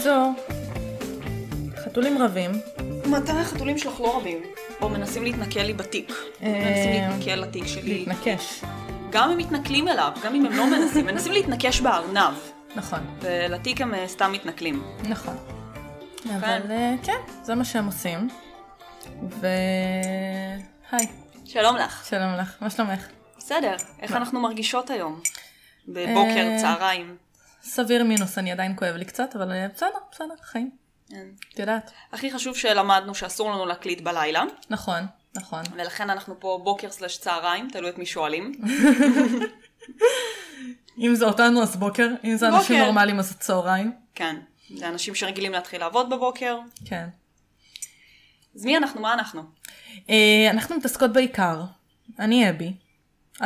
בקיצור, חתולים רבים. מתי החתולים שלך לא רבים? או מנסים להתנכל לי בתיק. מנסים להתנכל לתיק שלי. להתנקש. גם הם מתנכלים אליו, גם אם הם לא מנסים. מנסים להתנקש בארנב. נכון, ולתיק הם אה, סתם מתנכלים. נכון. אבל אה, כן, זה מה שהם עושים. ו... היי, שלום לך. שלום לך, מה שלומך? בסדר, איך אנחנו מרגישות היום? בבוקר, אה, צהריים. סביר מינוס, אני עדיין כואב לי קצת, אבל אה, בסדר, בסדר, חיים. כן. את יודעת. הכי חשוב שלמדנו שאסור לנו להקליט בלילה, נכון, נכון. ולכן אנחנו פה בוקר סלש צהריים, תלוי את מי שואלים. אם זה אותנו אז בוקר, אם זה אנשים. נורמליים אז צהריים. כן, זה אנשים שרגילים להתחיל לעבוד בבוקר. כן. אז מי אנחנו? מה אנחנו? אה, אנחנו מתעסקות בעיקר. אני אבי,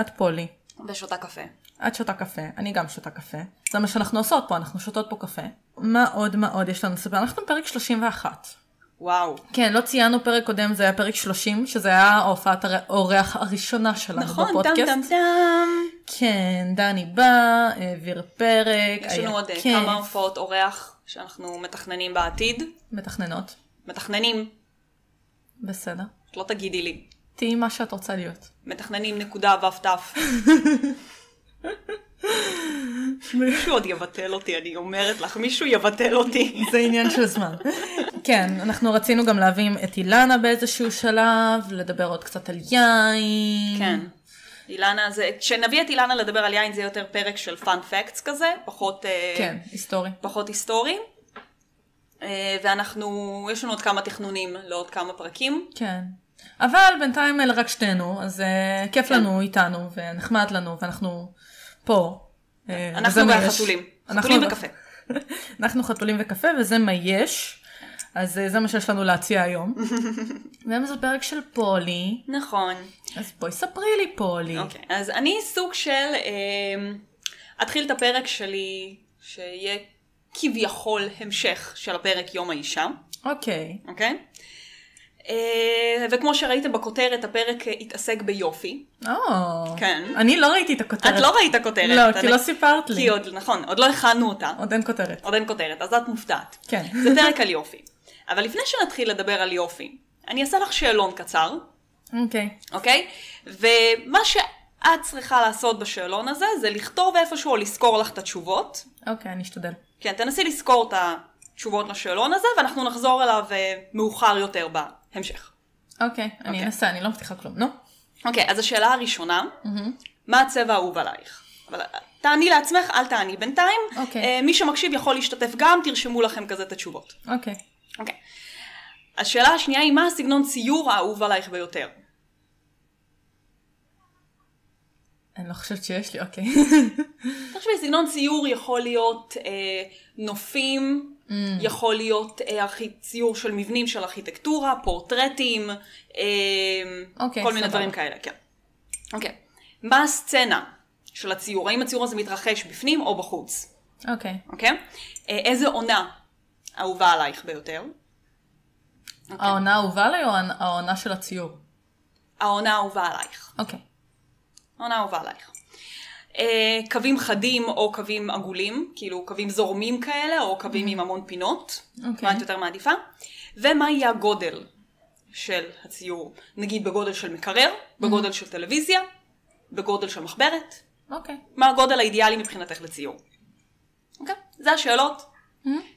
את פולי, ושותה קפה. את שותה קפה, אני גם שותה קפה. זה מה שאנחנו עושות פה, אנחנו שותות פה קפה. מה עוד, מה עוד יש לנו לספר? אנחנו בפרק 31. וואו. כן, לא ציינו פרק קודם, זה היה פרק 30, שזה היה ההופעת האורח הראשונה שלנו נכון, בפודקאסט. טם טם. כן, דני בא, העביר פרק, יש לנו עוד אה, כיף. כמה הופעות אורח שאנחנו מתכננים בעתיד. מתכננות, מתכננים, בסדר. לא תגידי לי. תהיי מה שאת רוצה להיות. מתכננים נקודה ו' ת'. מישהו עוד יבטל אותי, אני אומרת לך, מישהו יבטל אותי. זה עניין של זמן. כן, אנחנו רצינו גם להביא את אילנה באיזשהו שלב, לדבר עוד קצת על יין. כן. אילנה זה, כשנביא את אילנה לדבר על יין זה יותר פרק של פאנ פקטס כזה, פחות, אה, כן, היסטורי. פחות היסטורי. אה, ואנחנו, יש לנו עוד כמה תכנונים לעוד כמה פרקים. כן. אבל בינתיים אלה רק שתינו, אז uh, כיף כן. לנו איתנו, ונחמד לנו, ואנחנו פה. אה, אנחנו. והחתולים. חתולים וקפה. אנחנו חתולים וקפה, וזה מה יש. אז אה, זה מה שיש לנו להציע היום. והיום זה פרק של פולי, נכון. אז בואי ספרי לי פולי. אוקיי, אז אני סוג של... אה, אתחיל את הפרק שלי, שיהיה כביכול המשך של הפרק יום האישה, אוקיי. אוקיי? אה, וכמו שראיתם בכותרת, הפרק אה, התעסק ביופי. או, כן. אני לא ראיתי את הכותרת. את לא ראית הכותרת. לא, כי לא סיפרת לי. כי עוד, נכון, עוד לא הכנו אותה. עוד אין כותרת. עוד אין כותרת, אז את מופתעת. כן. זה פרק על יופי. אבל לפני שנתחיל לדבר על יופי, אני אעשה לך שאלון קצר, אוקיי. אוקיי? ומה שאת צריכה לעשות בשאלון הזה, זה לכתוב איפשהו או לזכור לך את התשובות. אוקיי, אני אשתדל. כן, תנסי לזכור את התשובות לשאלון הזה, ואנחנו נחזור אליו אה, מאוחר יותר בהמשך. אוקיי, אני אוקיי. אנסה, אני לא מבטיחה כלום. נו. אוקיי, אז השאלה הראשונה, מה הצבע האהוב עלייך? אבל אה, תעני לעצמך, אל תעני בינתיים. אוקיי. אה, מי שמקשיב יכול להשתתף גם, תרשמו לכם כזה את התשובות. אוקיי. אוקיי. השאלה השנייה היא, מה הסגנון ציור האהוב עלייך ביותר? אני לא חושבת שיש לי, אוקיי. תחשבי, סגנון ציור יכול להיות אה, נופים, Mm. יכול להיות אה. ציור של מבנים של ארכיטקטורה, פורטרטים, אה, אוקיי, כל מיני. דברים כאלה, כן. אוקיי. מה הסצנה של הציור? האם הציור הזה מתרחש בפנים או בחוץ? אוקיי. אוקיי? אה, איזה עונה אהובה עלייך ביותר? אוקיי. העונה האהובה עליי או העונה של הציור? העונה האהובה עלייך. אוקיי. העונה האהובה עלייך. אה, קווים חדים או קווים עגולים, כאילו קווים זורמים כאלה, או קווים עם המון פינות. אוקיי. מה את יותר מעדיפה? ומה יהיה הגודל של הציור? נגיד בגודל של מקרר, בגודל של טלוויזיה, בגודל של מחברת. אוקיי. מה הגודל האידיאלי מבחינתך לציור? אוקיי? זה השאלות.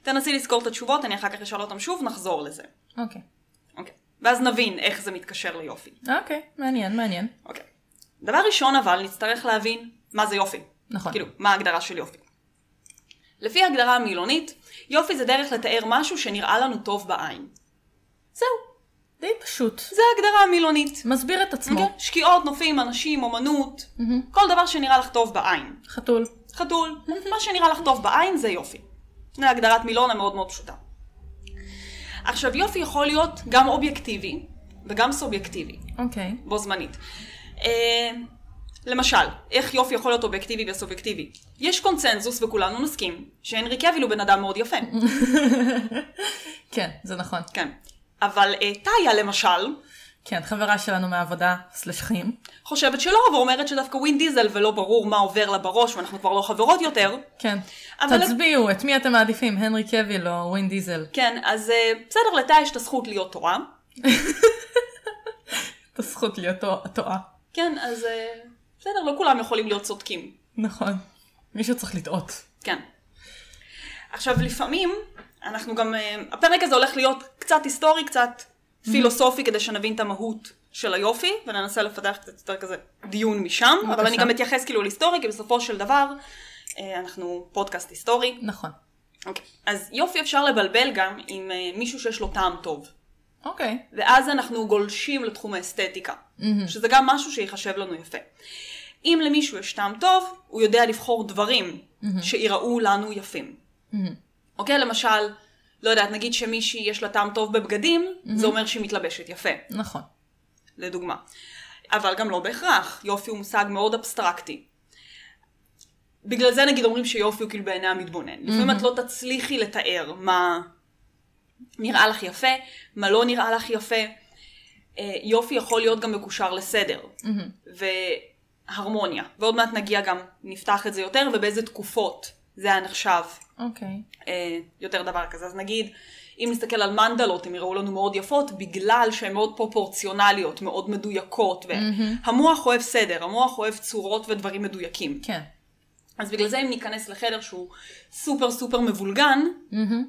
תנסי לזכור את התשובות, אני אחר כך אשאל אותם שוב, נחזור לזה. אוקיי. אוקיי. ואז נבין איך זה מתקשר ליופי. אוקיי, מעניין, מעניין. אוקיי. דבר ראשון אבל, נצטרך להבין מה זה יופי. נכון. כאילו, מה ההגדרה של יופי. לפי ההגדרה המילונית, יופי זה דרך לתאר משהו שנראה לנו טוב בעין. זהו, די פשוט. זה ההגדרה המילונית. מסביר את עצמו. אוקיי? שקיעות, נופים, אנשים, אומנות, כל דבר שנראה לך טוב בעין. חתול. חתול, מה שנראה לך טוב בעין זה יופי. זה הגדרת מילון המאוד מאוד פשוטה. עכשיו, יופי יכול להיות גם אובייקטיבי וגם סובייקטיבי. אוקיי. בו זמנית. אה, למשל, איך יופי יכול להיות אובייקטיבי וסובייקטיבי? יש קונצנזוס וכולנו נסכים שהנרי קוויל הוא בן אדם מאוד יפה. כן, זה נכון. כן. אבל אה, טאיה למשל, כן, חברה שלנו מהעבודה, slash חיים. חושבת שלא, ואומרת שדווקא ווין דיזל ולא ברור מה עובר לה בראש ואנחנו כבר לא חברות יותר. כן. אבל- תצביעו, את מי אתם מעדיפים, הנרי קאוויל או ווין דיזל? כן, אז אה, בסדר, לתה יש את הזכות להיות טועה. את הזכות להיות טועה. כן, אז אה, בסדר, לא כולם יכולים להיות צודקים. נכון. מישהו צריך לטעות. כן. עכשיו, לפעמים, אנחנו גם, אה, הפרק הזה הולך להיות קצת היסטורי, קצת פילוסופי, כדי שנבין את המהות של היופי, וננסה לפתח קצת יותר כזה דיון משם, אבל. אני גם אתייחס כאילו להיסטורי, כי בסופו של דבר, אה, אנחנו פודקאסט היסטורי. נכון. אוקיי. אז יופי אפשר לבלבל גם עם אה, מישהו שיש לו טעם טוב. אוקיי. ואז אנחנו גולשים לתחום האסתטיקה, שזה גם משהו שיחשב לנו יפה. אם למישהו יש טעם טוב, הוא יודע לבחור דברים שיראו לנו יפים. אוקיי? למשל, לא יודעת, נגיד שמישהי יש לה טעם טוב בבגדים, זה אומר שהיא מתלבשת יפה, נכון. לדוגמה. אבל גם לא בהכרח, יופי הוא מושג מאוד אבסטרקטי. בגלל זה נגיד אומרים שיופי הוא כאילו בעיני המתבונן. לפעמים את לא תצליחי לתאר מה נראה לך יפה, מה לא נראה לך יפה. אה, יופי יכול להיות גם מקושר לסדר. והרמוניה. ועוד מעט נגיע גם, נפתח את זה יותר, ובאיזה תקופות זה היה נחשב אוקיי. אה, יותר דבר כזה. אז נגיד, אם נסתכל על מנדלות, הן יראו לנו מאוד יפות, בגלל שהן מאוד פרופורציונליות, מאוד מדויקות. והמוח אוהב סדר, המוח אוהב צורות ודברים מדויקים. כן. אז בגלל זה אם ניכנס לחדר שהוא סופר סופר מבולגן,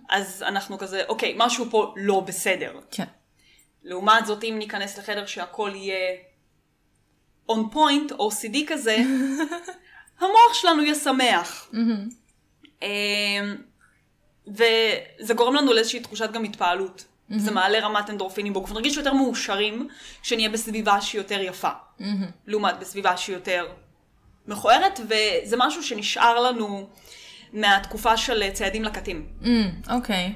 אז אנחנו כזה, אוקיי, משהו פה לא בסדר. כן. לעומת זאת, אם ניכנס לחדר שהכל יהיה on point, OCD כזה, המוח שלנו יהיה שמח. אמ, וזה גורם לנו לאיזושהי תחושת גם התפעלות. זה מעלה רמת אנדורפינים בגוף. נרגיש יותר מאושרים כשנהיה בסביבה שהיא יותר יפה. לעומת בסביבה שהיא יותר מכוערת, וזה משהו שנשאר לנו מהתקופה של ציידים לקטים. אמ, אוקיי.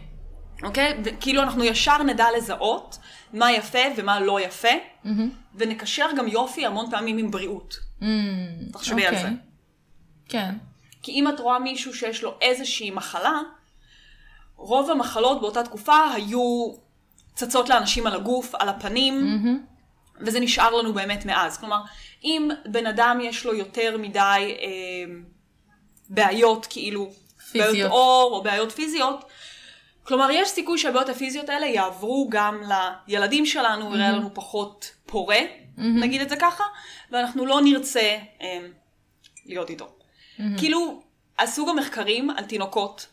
אוקיי? וכאילו אנחנו ישר נדע לזהות מה יפה ומה לא יפה, ונקשר גם יופי המון פעמים עם בריאות. תחשבי על אוקיי. זה. כן. כי אם את רואה מישהו שיש לו איזושהי מחלה, רוב המחלות באותה תקופה היו צצות לאנשים על הגוף, על הפנים, וזה נשאר לנו באמת מאז. כלומר, אם בן אדם יש לו יותר מדי אה, בעיות, כאילו, בעיות פיזיות. עור או בעיות פיזיות, כלומר, יש סיכוי שהבעיות הפיזיות האלה יעברו גם לילדים שלנו, יראה לנו פחות פורה, נגיד את זה ככה, ואנחנו לא נרצה אה, להיות איתו. כאילו, עשו גם מחקרים על תינוקות,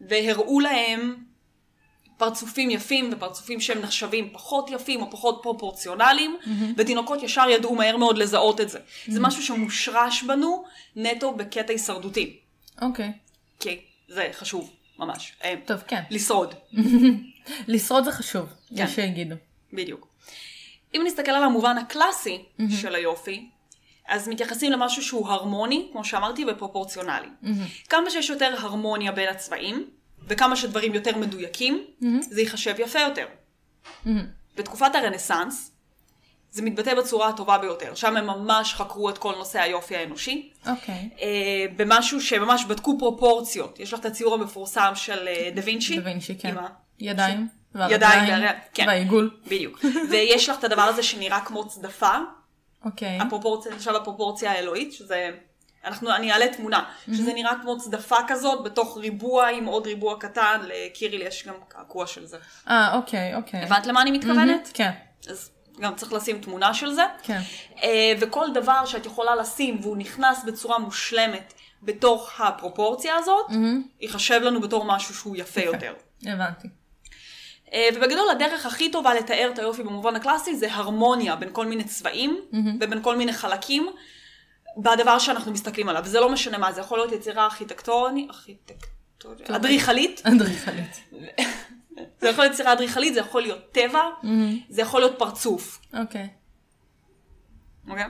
והראו להם פרצופים יפים ופרצופים שהם נחשבים פחות יפים או פחות פרופורציונליים, ותינוקות ישר ידעו מהר מאוד לזהות את זה. זה משהו שמושרש בנו נטו בקטע הישרדותי. אוקיי. כי זה חשוב, ממש. אה, טוב, כן. לשרוד, לשרוד זה חשוב, כן. יש שיגידו. בדיוק. אם נסתכל על המובן הקלאסי של היופי, אז מתייחסים למשהו שהוא הרמוני, כמו שאמרתי, ופרופורציונלי. כמה שיש יותר הרמוניה בין הצבעים, וכמה שדברים יותר מדויקים, זה ייחשב יפה יותר. בתקופת הרנסאנס, זה מתבטא בצורה הטובה ביותר. שם הם ממש חקרו את כל נושא היופי האנושי. אוקיי. אה, במשהו שממש בדקו פרופורציות. יש לך את הציור המפורסם של אה, דה וינצ'י. דה וינצ'י, כן. עם ידיים. ידיים והרגליים, כן. והעיגול. בדיוק. ויש לך את הדבר הזה שנראה כמו צדפה, אוקיי. הפרופורציה, עכשיו הפרופורציה האלוהית, שזה, אנחנו, אני אעלה תמונה, שזה נראה כמו צדפה כזאת בתוך ריבוע עם עוד ריבוע קטן, לקיריל יש גם קעקוע של זה. אה, אוקיי, אוקיי. הבנת למה אני מתכוונת? כן, אז גם צריך לשים תמונה של זה. כן. אה, וכל דבר שאת יכולה לשים והוא נכנס בצורה מושלמת בתוך הפרופורציה הזאת, ייחשב לנו בתור משהו שהוא יפה יותר. הבנתי. אה, ובגדול הדרך הכי טובה לתאר את היופי במובן הקלאסי זה הרמוניה בין כל מיני צבעים ובין כל מיני חלקים בדבר שאנחנו מסתכלים עליו. וזה לא משנה מה, זה יכול להיות יצירה ארכיטקטונית, ארכיטקטונית, אדריכלית, אדריכלית. זה יכול להיות יצירה אדריכלית, זה יכול להיות טבע, זה יכול להיות פרצוף, אוקיי. אוקיי?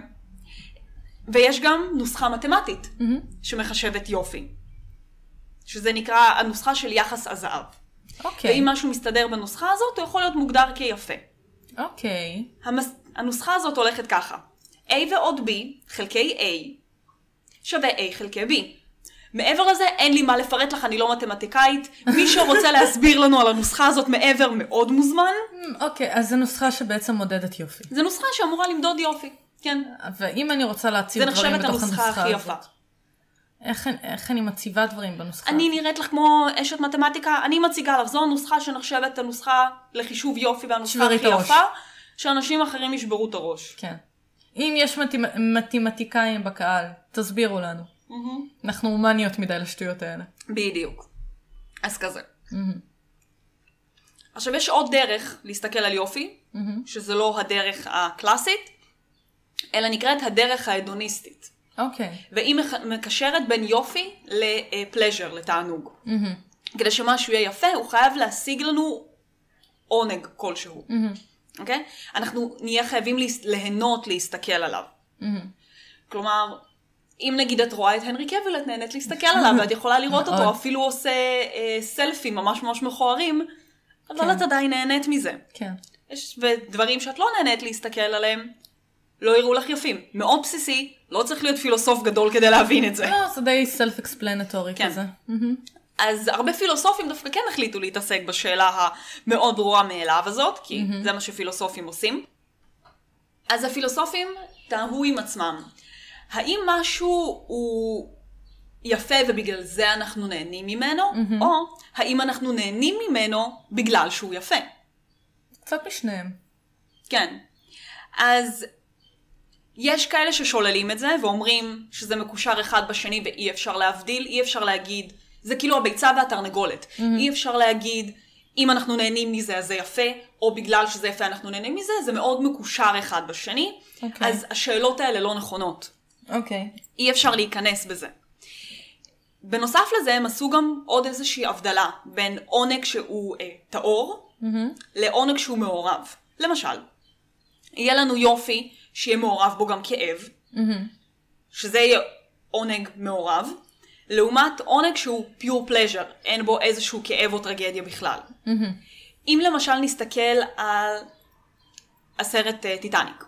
ויש גם נוסחה מתמטית שמחשבת יופי, שזה נקרא הנוסחה של יחס הזהב. אוקיי. ואם משהו מסתדר בנוסחה הזאת, הוא יכול להיות מוגדר כיפה. אוקיי. המס... הנוסחה הזאת הולכת ככה, a ועוד b חלקי a שווה a חלקי b. מעבר לזה, אין לי מה לפרט לך, אני לא מתמטיקאית. מי שרוצה להסביר לנו על הנוסחה הזאת מעבר, מאוד מוזמן. אוקיי, אז זו נוסחה שבעצם מודדת יופי. זו נוסחה שאמורה למדוד יופי, כן. ואם אני רוצה להציב זה דברים נחשבת בתוך הנוסחה הנוסחה הכי הזאת, יפה. איך, איך אני מציבה דברים בנוסחה? אני נראית לך כמו אשת מתמטיקה, אני מציגה לך, זו הנוסחה שנחשבת הנוסחה לחישוב יופי והנוסחה הכי הראש. יפה, שאנשים אחרים ישברו את הראש. כן. אם יש מתמ- מתמטיקאים בקהל, תסבירו לנו. אנחנו הומניות מדי לשטויות האלה. בדיוק. אז כזה. עכשיו יש עוד דרך להסתכל על יופי, שזה לא הדרך הקלאסית, אלא נקראת הדרך ההדוניסטית. אוקיי. והיא מח- מקשרת בין יופי לפלז'ר, לתענוג. כדי שמשהו יהיה יפה, הוא חייב להשיג לנו עונג כלשהו. אוקיי? אנחנו נהיה חייבים ליהנות להסתכל עליו. כלומר, אם נגיד את רואה את הנרי קבל, את נהנית להסתכל עליו, ואת יכולה לראות אותו. אפילו עושה אה, סלפים ממש ממש מכוערים, אבל כן. את עדיין נהנית מזה. כן. יש ודברים שאת לא נהנית להסתכל עליהם, לא יראו לך יפים. מאוד בסיסי, לא צריך להיות פילוסוף גדול כדי להבין את זה. לא, זה די סלף אקספלנטורי כן. כזה. מהמם. אז הרבה פילוסופים דווקא כן החליטו להתעסק בשאלה המאוד ברורה מאליו הזאת, כי זה מה שפילוסופים עושים. אז הפילוסופים תהו עם עצמם, האם משהו הוא יפה ובגלל זה אנחנו נהנים ממנו, או האם אנחנו נהנים ממנו בגלל שהוא יפה. קצת משניהם. כן. אז יש כאלה ששוללים את זה ואומרים שזה מקושר אחד בשני ואי אפשר להבדיל, אי אפשר להגיד, זה כאילו הביצה והתרנגולת. אי אפשר להגיד, אם אנחנו נהנים מזה אז זה יפה, או בגלל שזה יפה אנחנו נהנים מזה, זה מאוד מקושר אחד בשני. אוקיי. אז השאלות האלה לא נכונות. אוקיי. אי אפשר להיכנס בזה. בנוסף לזה הם עשו גם עוד איזושהי הבדלה בין עונג שהוא אה, טהור לעונג שהוא מעורב. למשל, יהיה לנו יופי שיהיה מעורב בו גם כאב, שזה יהיה עונג מעורב, לעומת עונג שהוא pure pleasure, אין בו איזשהו כאב או טרגדיה בכלל. אם למשל נסתכל על הסרט אה, טיטניק,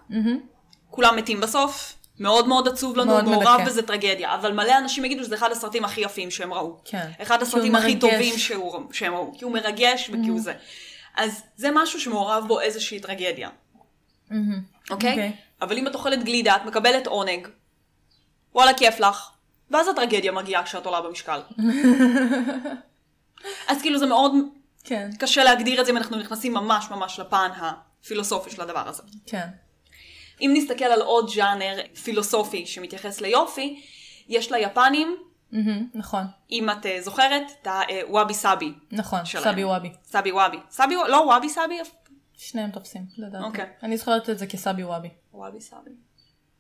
כולם מתים בסוף, מאוד מאוד עצוב לנו, מאוד מעורב. בזה טרגדיה, אבל מלא אנשים יגידו שזה אחד הסרטים הכי יפים שהם ראו. כן. אחד הסרטים הכי מרגש. טובים שהוא- שהם ראו, כי הוא מרגש וכי הוא זה. אז זה משהו שמעורב בו איזושהי טרגדיה, אוקיי? אוקיי. אבל אם את אוכלת גלידה, את מקבלת עונג, וואלה כיף לך, ואז הטרגדיה מגיעה כשאת עולה במשקל. אז כאילו זה מאוד כן. קשה להגדיר את זה אם אנחנו נכנסים ממש ממש לפן הפילוסופי של הדבר הזה. כן. אם נסתכל על עוד ז'אנר פילוסופי שמתייחס ליופי, יש ליפנים, נכון. אם את אה, זוכרת, את הוואבי סאבי. נכון. שלהם. סבי וואבי. sabi wabi. sabi, לא wabi sabi? שניהם תופסים, לדעתי. אוקיי. אני זוכרת את זה כ sabi wabi. wabi sabi.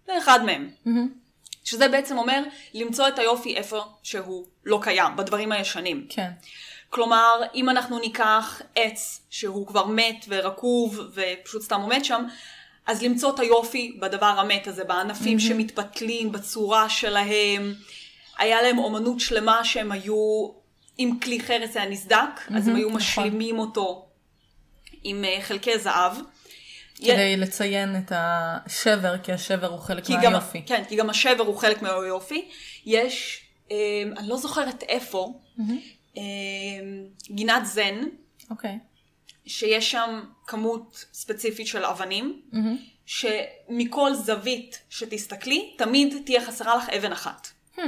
זה אחד מהם. שזה בעצם אומר למצוא את היופי איפה שהוא לא קיים, בדברים הישנים. כן. כלומר, אם אנחנו ניקח עץ שהוא כבר מת ורקוב ופשוט סתם עומד שם, אז למצוא את היופי בדבר המת הזה, בענפים שמתפתלים, בצורה שלהם. היה להם אומנות שלמה שהם היו, אם כלי חרס היה נסדק, אז הם היו נכון. משלימים אותו עם אה, חלקי זהב. כדי לציין את השבר, כי השבר הוא חלק כי גם, מהיופי. כן, כי גם השבר הוא חלק מהיופי. יש, אה, אני לא זוכרת איפה, אה, גינת זן, אוקיי. שיש שם כמות ספציפית של אבנים, שמכל זווית שתסתכלי, תמיד תהיה חסרה לך אבן אחת. Hmm.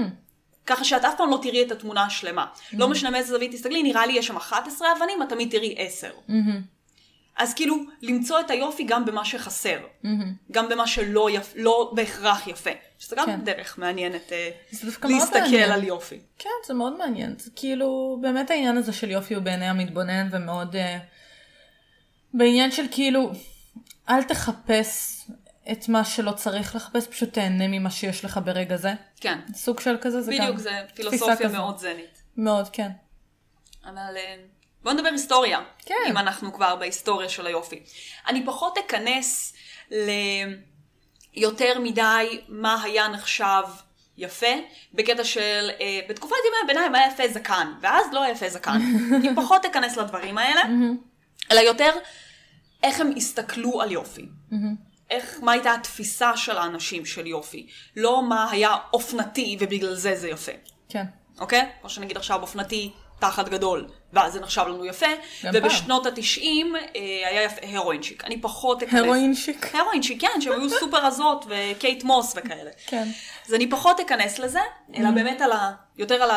ככה שאת אף פעם לא תראי את התמונה השלמה. לא משנה מאיזה זווית תסתכלי, נראה לי יש שם 11 אבנים, את תמיד תראי 10. אז כאילו, למצוא את היופי גם במה שחסר. גם במה שלא יפ... לא בהכרח יפה. שזה גם כן. דרך מעניינת אה, להסתכל מעניין. על יופי. כן, זה מאוד מעניין. זה כאילו, באמת העניין הזה של יופי הוא בעיני המתבונן ומאוד... אה, בעניין של כאילו, אל תחפש את מה שלא צריך לחפש, פשוט תהנה ממה שיש לך ברגע זה. כן. סוג של כזה, זה גם בדיוק, זה פילוסופיה. מאוד זנית. מאוד, כן. אבל אה, בוא נדבר היסטוריה. כן. אם אנחנו כבר בהיסטוריה של היופי. אני פחות אכנס ליותר מדי מה היה נחשב יפה, בקטע של, אה, בתקופת ימי הביניים היה יפה זקן, ואז לא היה יפה זקן. אני פחות אכנס לדברים האלה, אלא יותר איך הם הסתכלו על יופי. איך, מה הייתה התפיסה של האנשים של יופי. לא מה היה אופנתי ובגלל זה זה יפה. כן. אוקיי? כמו שנגיד עכשיו אופנתי תחת גדול, ואז זה נחשב לנו יפה, ובשנות התשעים אה, היה יפה הרואינשיק. אני פחות אכנס... הרואינשיק. הרואינשיק, כן, שהן היו סופר רזות, וקייט מוס וכאלה. כן. אז אני פחות אכנס לזה, אלא באמת על ה... יותר על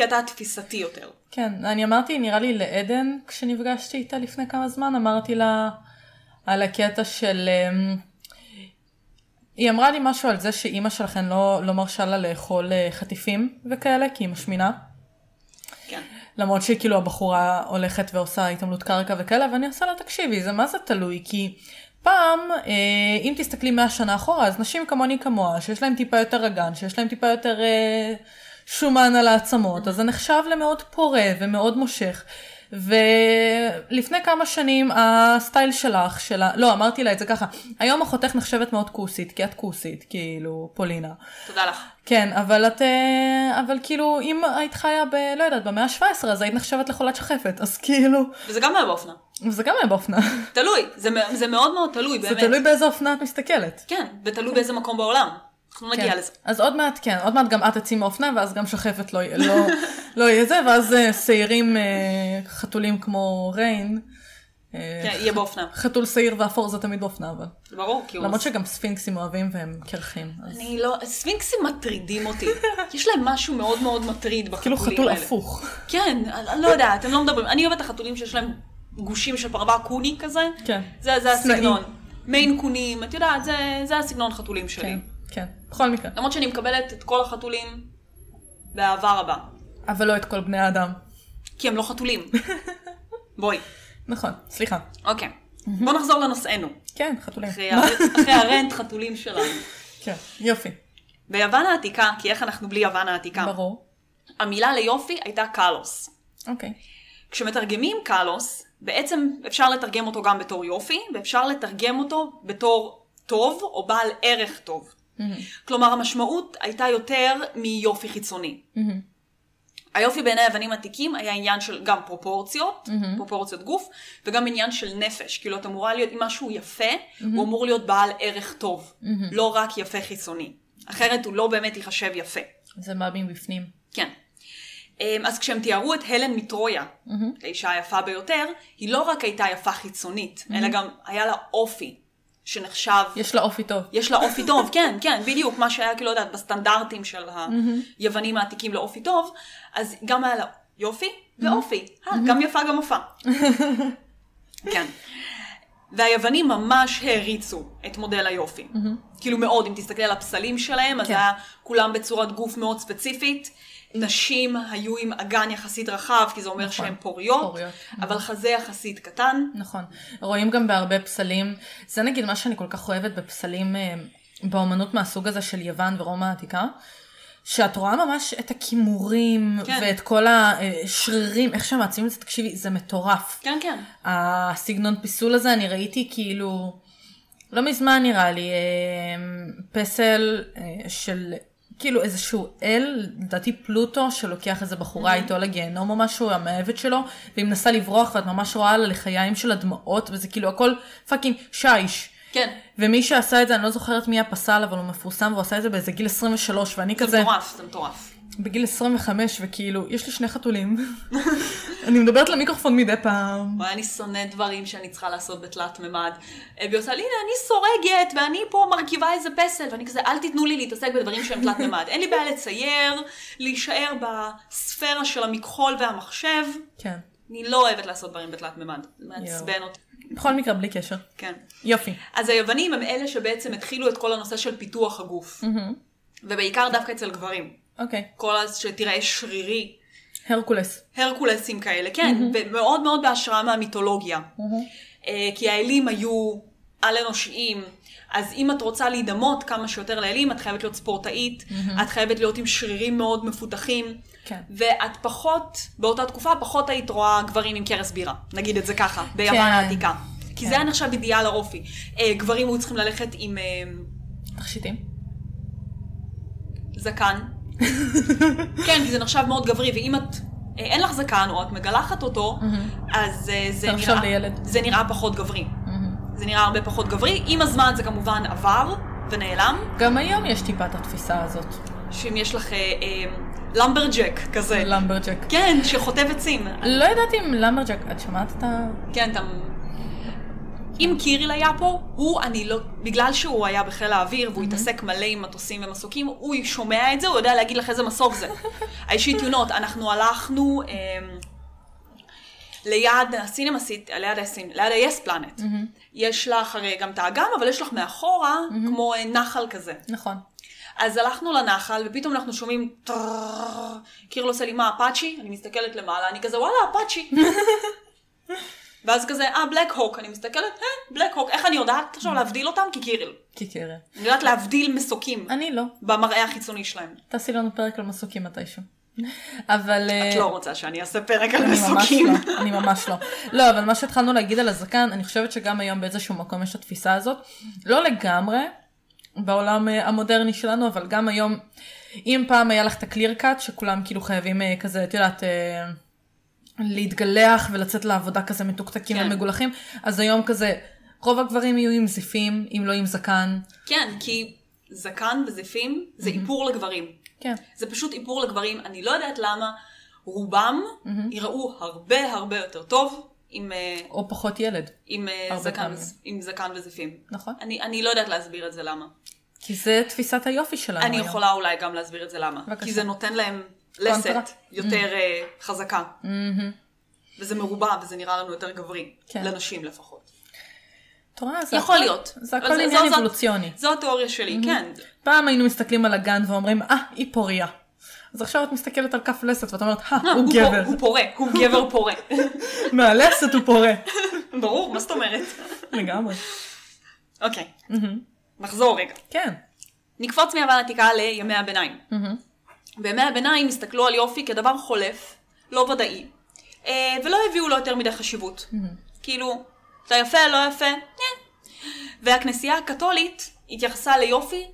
הקטע התפיסתי יותר. כן, אני אמרתי, נראה לי לעדן, כשנפגשתי איתה לפני כמה זמן, אמרתי לה על הקטע של... אמ, היא אמרה לי משהו על זה שאימא שלכן לא, לא מרשה לה לאכול אה, חטיפים וכאלה, כי היא משמינה. כן. למרות שכאילו הבחורה הולכת ועושה התעמלות קרקע וכאלה, ואני עושה לה, תקשיבי, זה מה זה תלוי? כי פעם, אה, אם תסתכלי 100 שנה אחורה, אז נשים כמוני כמוה, שיש להם טיפה יותר אגן, שיש להם טיפה יותר אה, שומן על העצמות, אז זה נחשב למאוד פורה ומאוד מושך. ולפני כמה שנים הסטייל שלך, שלה, לא אמרתי לה את זה ככה, היום אחותך נחשבת מאוד כוסית, כי את כוסית, כאילו, פולינה. תודה לך. כן, אבל את, אה, אבל כאילו, אם היית חיה ב... לא יודעת, במאה ה-17, אז היית נחשבת לחולת שחפת, אז כאילו, וזה גם היה באופנה. וזה גם היה באופנה. תלוי, זה, זה מאוד מאוד תלוי, זה באמת. תלוי באיזה אופנה את מסתכלת. כן, ותלוי באיזה מקום בעולם. אנחנו נגיע כן. לזה. אז עוד מעט, כן, עוד מעט גם את תצאי מאופנה, ואז גם שחפת לא, לא, לא יהיה זה, ואז אה, שעירים אה, חתולים כמו ריין. אה, כן, יהיה באופנה. חתול שעיר ואפור זה תמיד באופנה, אבל. ברור, כי הוא... למרות שגם ספינקסים אוהבים והם קרחים. אני לא... ספינקסים מטרידים אותי. יש להם משהו מאוד מאוד מטריד בחתולים כאילו האלה. חתול הפוך. כן, אני לא יודעת, הם לא מדברים. אני אוהבת את החתולים שיש להם גושים של פרווה קוני כזה. כן. זה. הסגנון. מיין קונים, את יודעת, זה, זה הסגנון חתולים שלי. כן, בכל מקרה. למרות שאני מקבלת את כל החתולים באהבה רבה. אבל לא את כל בני האדם. כי הם לא חתולים. בואי. נכון, סליחה. אוקיי. בוא נחזור לנושאנו. כן, חתולים. אחרי הרנט חתולים שלנו. כן, יופי. ביוון העתיקה, כי איך אנחנו בלי יוון העתיקה? ברור. המילה ליופי הייתה קלוס. אוקיי. כשמתרגמים קלוס, בעצם אפשר לתרגם אותו גם בתור יופי, ואפשר לתרגם אותו בתור טוב או בעל ערך טוב. כלומר, המשמעות הייתה יותר מיופי חיצוני. היופי בעיני היוונים עתיקים היה עניין של גם פרופורציות, פרופורציות גוף, וגם עניין של נפש. כאילו, את אמורה להיות, אם משהו יפה, הוא אמור להיות בעל ערך טוב, לא רק יפה חיצוני. אחרת הוא לא באמת ייחשב יפה. זה בא מבפנים. כן. אמ, אז כשהם תיארו את הלן מטרויה, האישה היפה ביותר, היא לא רק הייתה יפה חיצונית, אלא גם היה לה אופי שנחשב, יש לה אופי טוב. יש לה אופי טוב, כן, כן, בדיוק, מה שהיה כאילו, לא יודעת, בסטנדרטים של היוונים העתיקים לאופי טוב, אז גם היה לה יופי ואופי, אה, גם יפה גם יפה. כן. והיוונים ממש העריצו את מודל היופי. כאילו מאוד, אם תסתכלי על הפסלים שלהם, אז כן. היה כולם בצורת גוף מאוד ספציפית. נשים היו עם אגן יחסית רחב, כי זה אומר נכון, שהן פוריות, פוריות. אבל חזה יחסית קטן. נכון. רואים גם בהרבה פסלים, זה נגיד מה שאני כל כך אוהבת בפסלים אה, באומנות מהסוג הזה של יוון ורומא העתיקה, שאת רואה ממש את הכימורים כן. ואת כל השרירים, איך שהם מעצימים את זה, תקשיבי, זה מטורף. כן, כן. הסגנון פיסול הזה, אני ראיתי כאילו, לא מזמן נראה לי, אה, פסל אה, של כאילו איזשהו אל, לדעתי פלוטו, שלוקח איזה בחורה איתו לגיהנום או משהו, המאהבת שלו, והיא מנסה לברוח ואת ממש רואה על הלחיים של הדמעות, וזה כאילו הכל fucking שיש. כן. ומי שעשה את זה, אני לא זוכרת מי הפסל, אבל הוא מפורסם, והוא עשה את זה באיזה גיל 23, ואני זה כזה... מטורף, זה מטורף. בגיל 25, וכאילו, יש לי שני חתולים. אני מדברת למיקרופון מדי פעם. וואי, אני שונא דברים שאני צריכה לעשות בתלת מימד. אה, והיא עושה לי, הנה, אני סורגת, ואני פה מרכיבה איזה פסל, ואני כזה, אל תיתנו לי להתעסק בדברים שהם תלת מימד. אין לי בעיה לצייר, להישאר בספירה של המכחול והמחשב. כן. אני לא אוהבת לעשות דברים בתלת מימד. זה מעצבן אותי. בכל מקרה, בלי קשר. כן. יופי. אז היוונים הם אלה שבעצם התחילו את כל הנושא של פיתוח הגוף. ובעיקר דווקא אצל גברים. אוקיי. כל אז שתראה שרירי, הרקולס. הרקולסים כאלה, כן, ומאוד מאוד בהשראה מהמיתולוגיה. אה, כי האלים היו על-אנושיים, אז אם את רוצה להידמות כמה שיותר לאלים, את חייבת להיות ספורטאית, את חייבת להיות עם שרירים מאוד מפותחים, כן. ואת פחות, באותה תקופה, פחות היית רואה גברים עם קרס בירה, נגיד את זה ככה, ביוון כן. העתיקה. כי כן. זה היה נחשב אידיאל האופי. אה, גברים היו צריכים ללכת עם אה, תכשיטים. זקן. כן, כי זה נחשב מאוד גברי, ואם את, אה, אין לך זקן, או את מגלחת אותו, אז אה, זה נראה. זה נראה פחות גברי. זה נראה הרבה פחות גברי. עם הזמן זה כמובן עבר ונעלם, גם היום יש טיפה את התפיסה הזאת. שאם יש לך אה, אה, למברג'ק כזה. למברג'ק. כן, שחוטב עצים. לא ידעתי אם למברג'ק, את שמעת את ה... כן, אתה... אם קיריל היה פה, הוא, אני לא... בגלל שהוא היה בחיל האוויר והוא התעסק מלא עם מטוסים ומסוקים, הוא שומע את זה, הוא יודע להגיד לך איזה מסוק זה. האישית תאונות, אנחנו הלכנו אמ, ליד הסינמה סיט, ליד הסינמה, ליד ה-yes planet. יש לך הרי גם את האגם, אבל יש לך מאחורה כמו אה, נחל כזה. נכון. אז הלכנו לנחל, ופתאום אנחנו שומעים טררררר, קירל עושה לי מה, אפאצ'י? אני מסתכלת למעלה, אני כזה וואלה, אפאצ'י. ואז כזה, אה, בלק הוק, אני מסתכלת, אה, בלק הוק, איך אני יודעת עכשיו להבדיל אותם? כי קירל. כי קרן. אני יודעת להבדיל מסוקים אני לא. במראה החיצוני שלהם. תעשי לנו פרק על מסוקים מתישהו. אבל... את אה, לא רוצה שאני אעשה פרק על מסוקים. לא, אני ממש לא. לא, אבל מה שהתחלנו להגיד על הזקן, אני חושבת שגם היום באיזשהו מקום יש את התפיסה הזאת. לא לגמרי, בעולם אה, המודרני שלנו, אבל גם היום, אם פעם היה לך את הקליר קאט, שכולם כאילו חייבים אה, כזה, את יודעת, להתגלח ולצאת לעבודה כזה מתוקתקים כן. ומגולחים, אז היום כזה, רוב הגברים יהיו עם זיפים, אם לא עם זקן. כן, כי זקן וזיפים זה איפור לגברים. כן. זה פשוט איפור לגברים, אני לא יודעת למה רובם יראו הרבה הרבה יותר טוב עם, אה, או פחות ילד. עם, אה, זקן. עם זקן וזיפים. נכון. אני, אני לא יודעת להסביר את זה למה. כי זה תפיסת היופי שלנו אני היום. יכולה אולי גם להסביר את זה למה. בבקשה. כי זה נותן להם. לסת יותר אה, חזקה. מהמם. וזה מרובע וזה נראה לנו יותר גברי. כן. לנשים לפחות. את רואה? זה יכול הכל- להיות. זה הכל זה- עניין זו- זו- אבולוציוני. זו התיאוריה שלי, כן. פעם היינו מסתכלים על הגן ואומרים, אה, היא פוריה. אז עכשיו את מסתכלת על כף לסת ואת אומרת, אה, הוא גבר. הוא פורה, הוא גבר פורה. מהלסת הוא פורה. ברור, מה זאת אומרת? לגמרי. אוקיי, נחזור רגע. כן. נקפוץ מיוון עתיקה לימי הביניים. בימי הביניים הסתכלו על יופי כדבר חולף, לא ודאי, אה, ולא הביאו לו יותר מדי חשיבות. כאילו, אתה יפה, לא יפה, אה. והכנסייה הקתולית התייחסה ליופי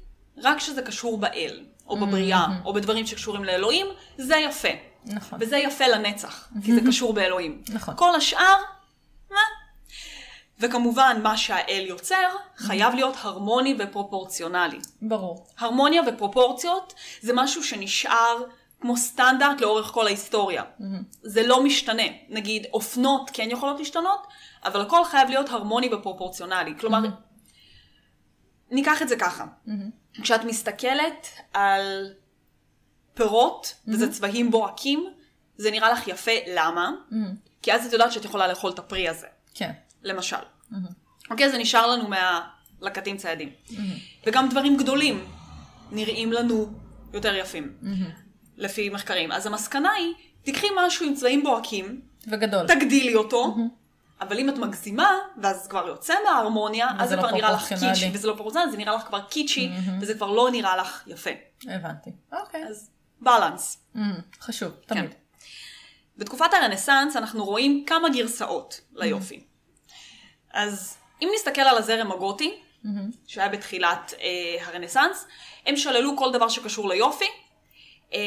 רק כשזה קשור באל, או בבריאה, או בדברים שקשורים לאלוהים, זה יפה. נכון. וזה יפה לנצח, כי זה קשור באלוהים. נכון. כל השאר, מה? וכמובן, מה שהאל יוצר חייב להיות הרמוני ופרופורציונלי. ברור. הרמוניה ופרופורציות זה משהו שנשאר כמו סטנדרט לאורך כל ההיסטוריה. זה לא משתנה. נגיד, אופנות כן יכולות להשתנות, אבל הכל חייב להיות הרמוני ופרופורציונלי. כלומר, ניקח את זה ככה. כשאת מסתכלת על פירות, וזה צבעים בוהקים, זה נראה לך יפה, למה? כי אז את יודעת שאת יכולה לאכול את הפרי הזה. כן. למשל. אוקיי, זה נשאר לנו מהלקטים ציידים. וגם דברים גדולים נראים לנו יותר יפים, לפי מחקרים. אז המסקנה היא, תיקחי משהו עם צבעים בוהקים, וגדול. תגדילי אותו, אבל אם את מגזימה, ואז כבר יוצא מההרמוניה, אז זה לא כבר נראה לך. קיצ'י, וזה לא פרופורציונלי, זה נראה לך כבר קיצ'י, וזה כבר לא נראה לך יפה. הבנתי. אוקיי. אז בלנס. אמ, חשוב, תמיד. בתקופת הרנסאנס אנחנו רואים כמה גרסאות ליופי. אז אם נסתכל על הזרם הגותי, שהיה בתחילת אה, הרנסאנס, הם שללו כל דבר שקשור ליופי, אה,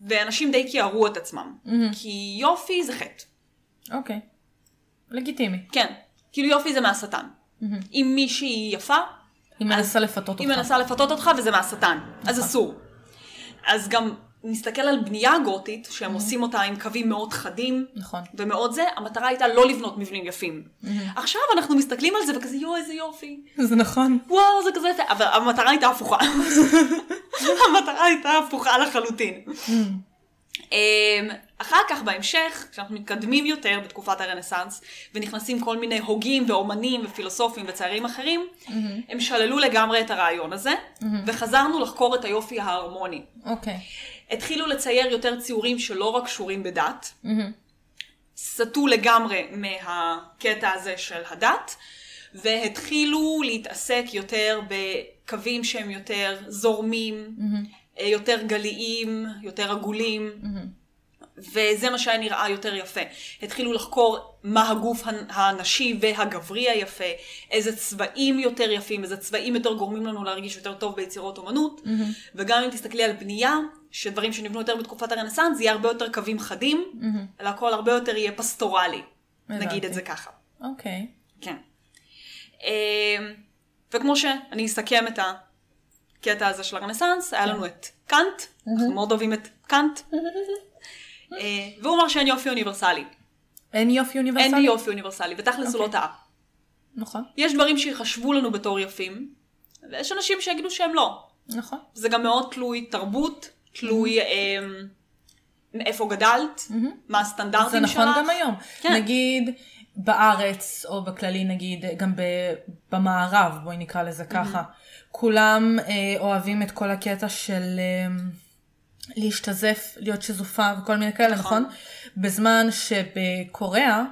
ואנשים די קיערו את עצמם. כי יופי זה חטא. אוקיי. לגיטימי. כן, כאילו יופי זה מהשטן. אם מישהי יפה, היא מנסה לפתות אותך. היא מנסה לפתות אותך וזה מהשטן, אז אסור. אז גם נסתכל על בנייה גותית, שהם עושים אותה עם קווים מאוד חדים, נכון. ומאוד זה, המטרה הייתה לא לבנות מבנים יפים. עכשיו אנחנו מסתכלים על זה וכזה, יואו, איזה יופי. זה נכון. וואו, זה כזה יפה. אבל המטרה הייתה הפוכה. המטרה הייתה הפוכה לחלוטין. אמ, אחר כך בהמשך, כשאנחנו מתקדמים יותר בתקופת הרנסאנס, ונכנסים כל מיני הוגים ואומנים ופילוסופים וציירים אחרים, הם שללו לגמרי את הרעיון הזה, וחזרנו לחקור את היופי ההרמוני. אוקיי. התחילו לצייר יותר ציורים שלא רק קשורים בדת, סטו לגמרי מהקטע הזה של הדת, והתחילו להתעסק יותר בקווים שהם יותר זורמים, אה, יותר גליים, יותר עגולים, וזה מה שהיה נראה יותר יפה. התחילו לחקור מה הגוף הנ- הנשי והגברי היפה, איזה צבעים יותר יפים, איזה צבעים יותר גורמים לנו להרגיש יותר טוב ביצירות אומנות, וגם אם תסתכלי על בנייה, שדברים שנבנו יותר בתקופת הרנסאנס, יהיה הרבה יותר קווים חדים, אלא הכל הרבה יותר יהיה פסטורלי, נגיד הבנתי. את זה ככה. אוקיי. כן. אמ, וכמו שאני אסכם את הקטע הזה של הרנסאנס, היה לנו את קאנט, אנחנו מאוד אוהבים את קאנט. אה, והוא אמר שאין יופי אוניברסלי. אין יופי אוניברסלי? אין יופי אוניברסלי, ותכלס הוא לא אוקיי. טעה. נכון, יש דברים שיחשבו לנו בתור יפים, ויש אנשים שיגידו שהם לא. נכון. זה גם מאוד תלוי תרבות, תלוי אמ, מאיפה גדלת, מה זה הסטנדרטים שלך. נכון גם היום. כן. נגיד בארץ, או בכללי נגיד, גם ב, במערב, בואי נקרא לזה ככה, כולם אה, אוהבים את כל הקטע של אה, להשתזף, להיות שזופה וכל מיני כאלה, נכון. נכון? בזמן שבקוריאה,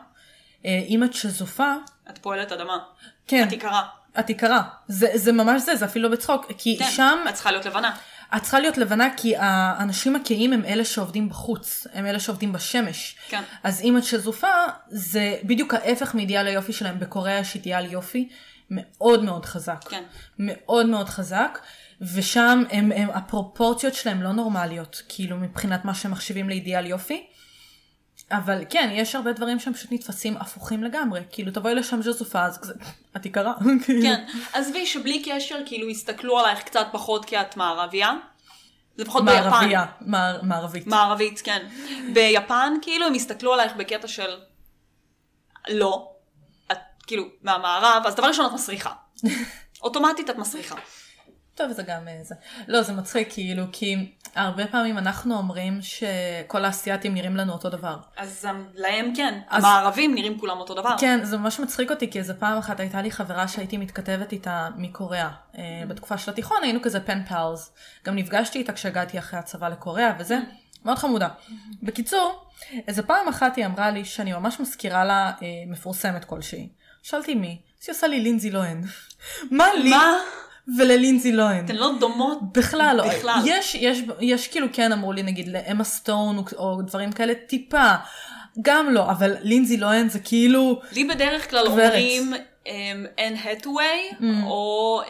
אה, אם את שזופה, את פועלת אדמה. כן, את יקרה. את יקרה. זה, זה ממש זה, זה אפילו לא בצחוק. כי כן, שם את צריכה להיות לבנה. את צריכה להיות לבנה כי האנשים הכהים הם אלה שעובדים בחוץ, הם אלה שעובדים בשמש. כן. אז אם את שזופה, זה בדיוק ההפך מאידיאל היופי שלהם. בקוריאה יש אידיאל יופי מאוד מאוד חזק. כן. מאוד מאוד חזק, ושם הם, הם, הפרופורציות שלהם לא נורמליות, כאילו מבחינת מה שהם מחשיבים לאידיאל יופי. אבל כן, יש הרבה דברים שהם פשוט נתפסים הפוכים לגמרי. כאילו, תבואי לשם שזופה, אז כזה, את יקרה. כאילו. כן. עזבי שבלי קשר, כאילו, יסתכלו עלייך קצת פחות כי את מערבייה. לפחות ביפן. מערבייה, מער, מערבית. מערבית, כן. ביפן, כאילו, הם יסתכלו עלייך בקטע של... לא. את, כאילו, מהמערב, אז דבר ראשון את מסריחה. אוטומטית את מסריחה. טוב, זה גם אה, זה. לא, זה מצחיק, כאילו, כי הרבה פעמים אנחנו אומרים שכל האסייתים נראים לנו אותו דבר. אז להם כן. אז- המערבים נראים כולם אותו דבר. כן, זה ממש מצחיק אותי, כי איזה פעם אחת הייתה לי חברה שהייתי מתכתבת איתה מקוריאה. אה, בתקופה של התיכון היינו כזה פן פאלס. גם נפגשתי איתה כשהגעתי אחרי הצבא לקוריאה וזה. מאוד חמודה. בקיצור, איזה פעם אחת היא אמרה לי שאני ממש מזכירה לה אה, מפורסמת כלשהי. שאלתי מי? אז היא עושה לי לינזי לוהן. מה לי מה? וללינזי לוהן? אתן לא דומות בכלל לא. בכלל. יש, יש, יש כאילו כן אמרו לי נגיד לאמה סטון או, או דברים כאלה טיפה. גם לא, אבל לינזי לוהן זה כאילו, לי בדרך כלל גברת. אומרים אן האת'ווי Mm. או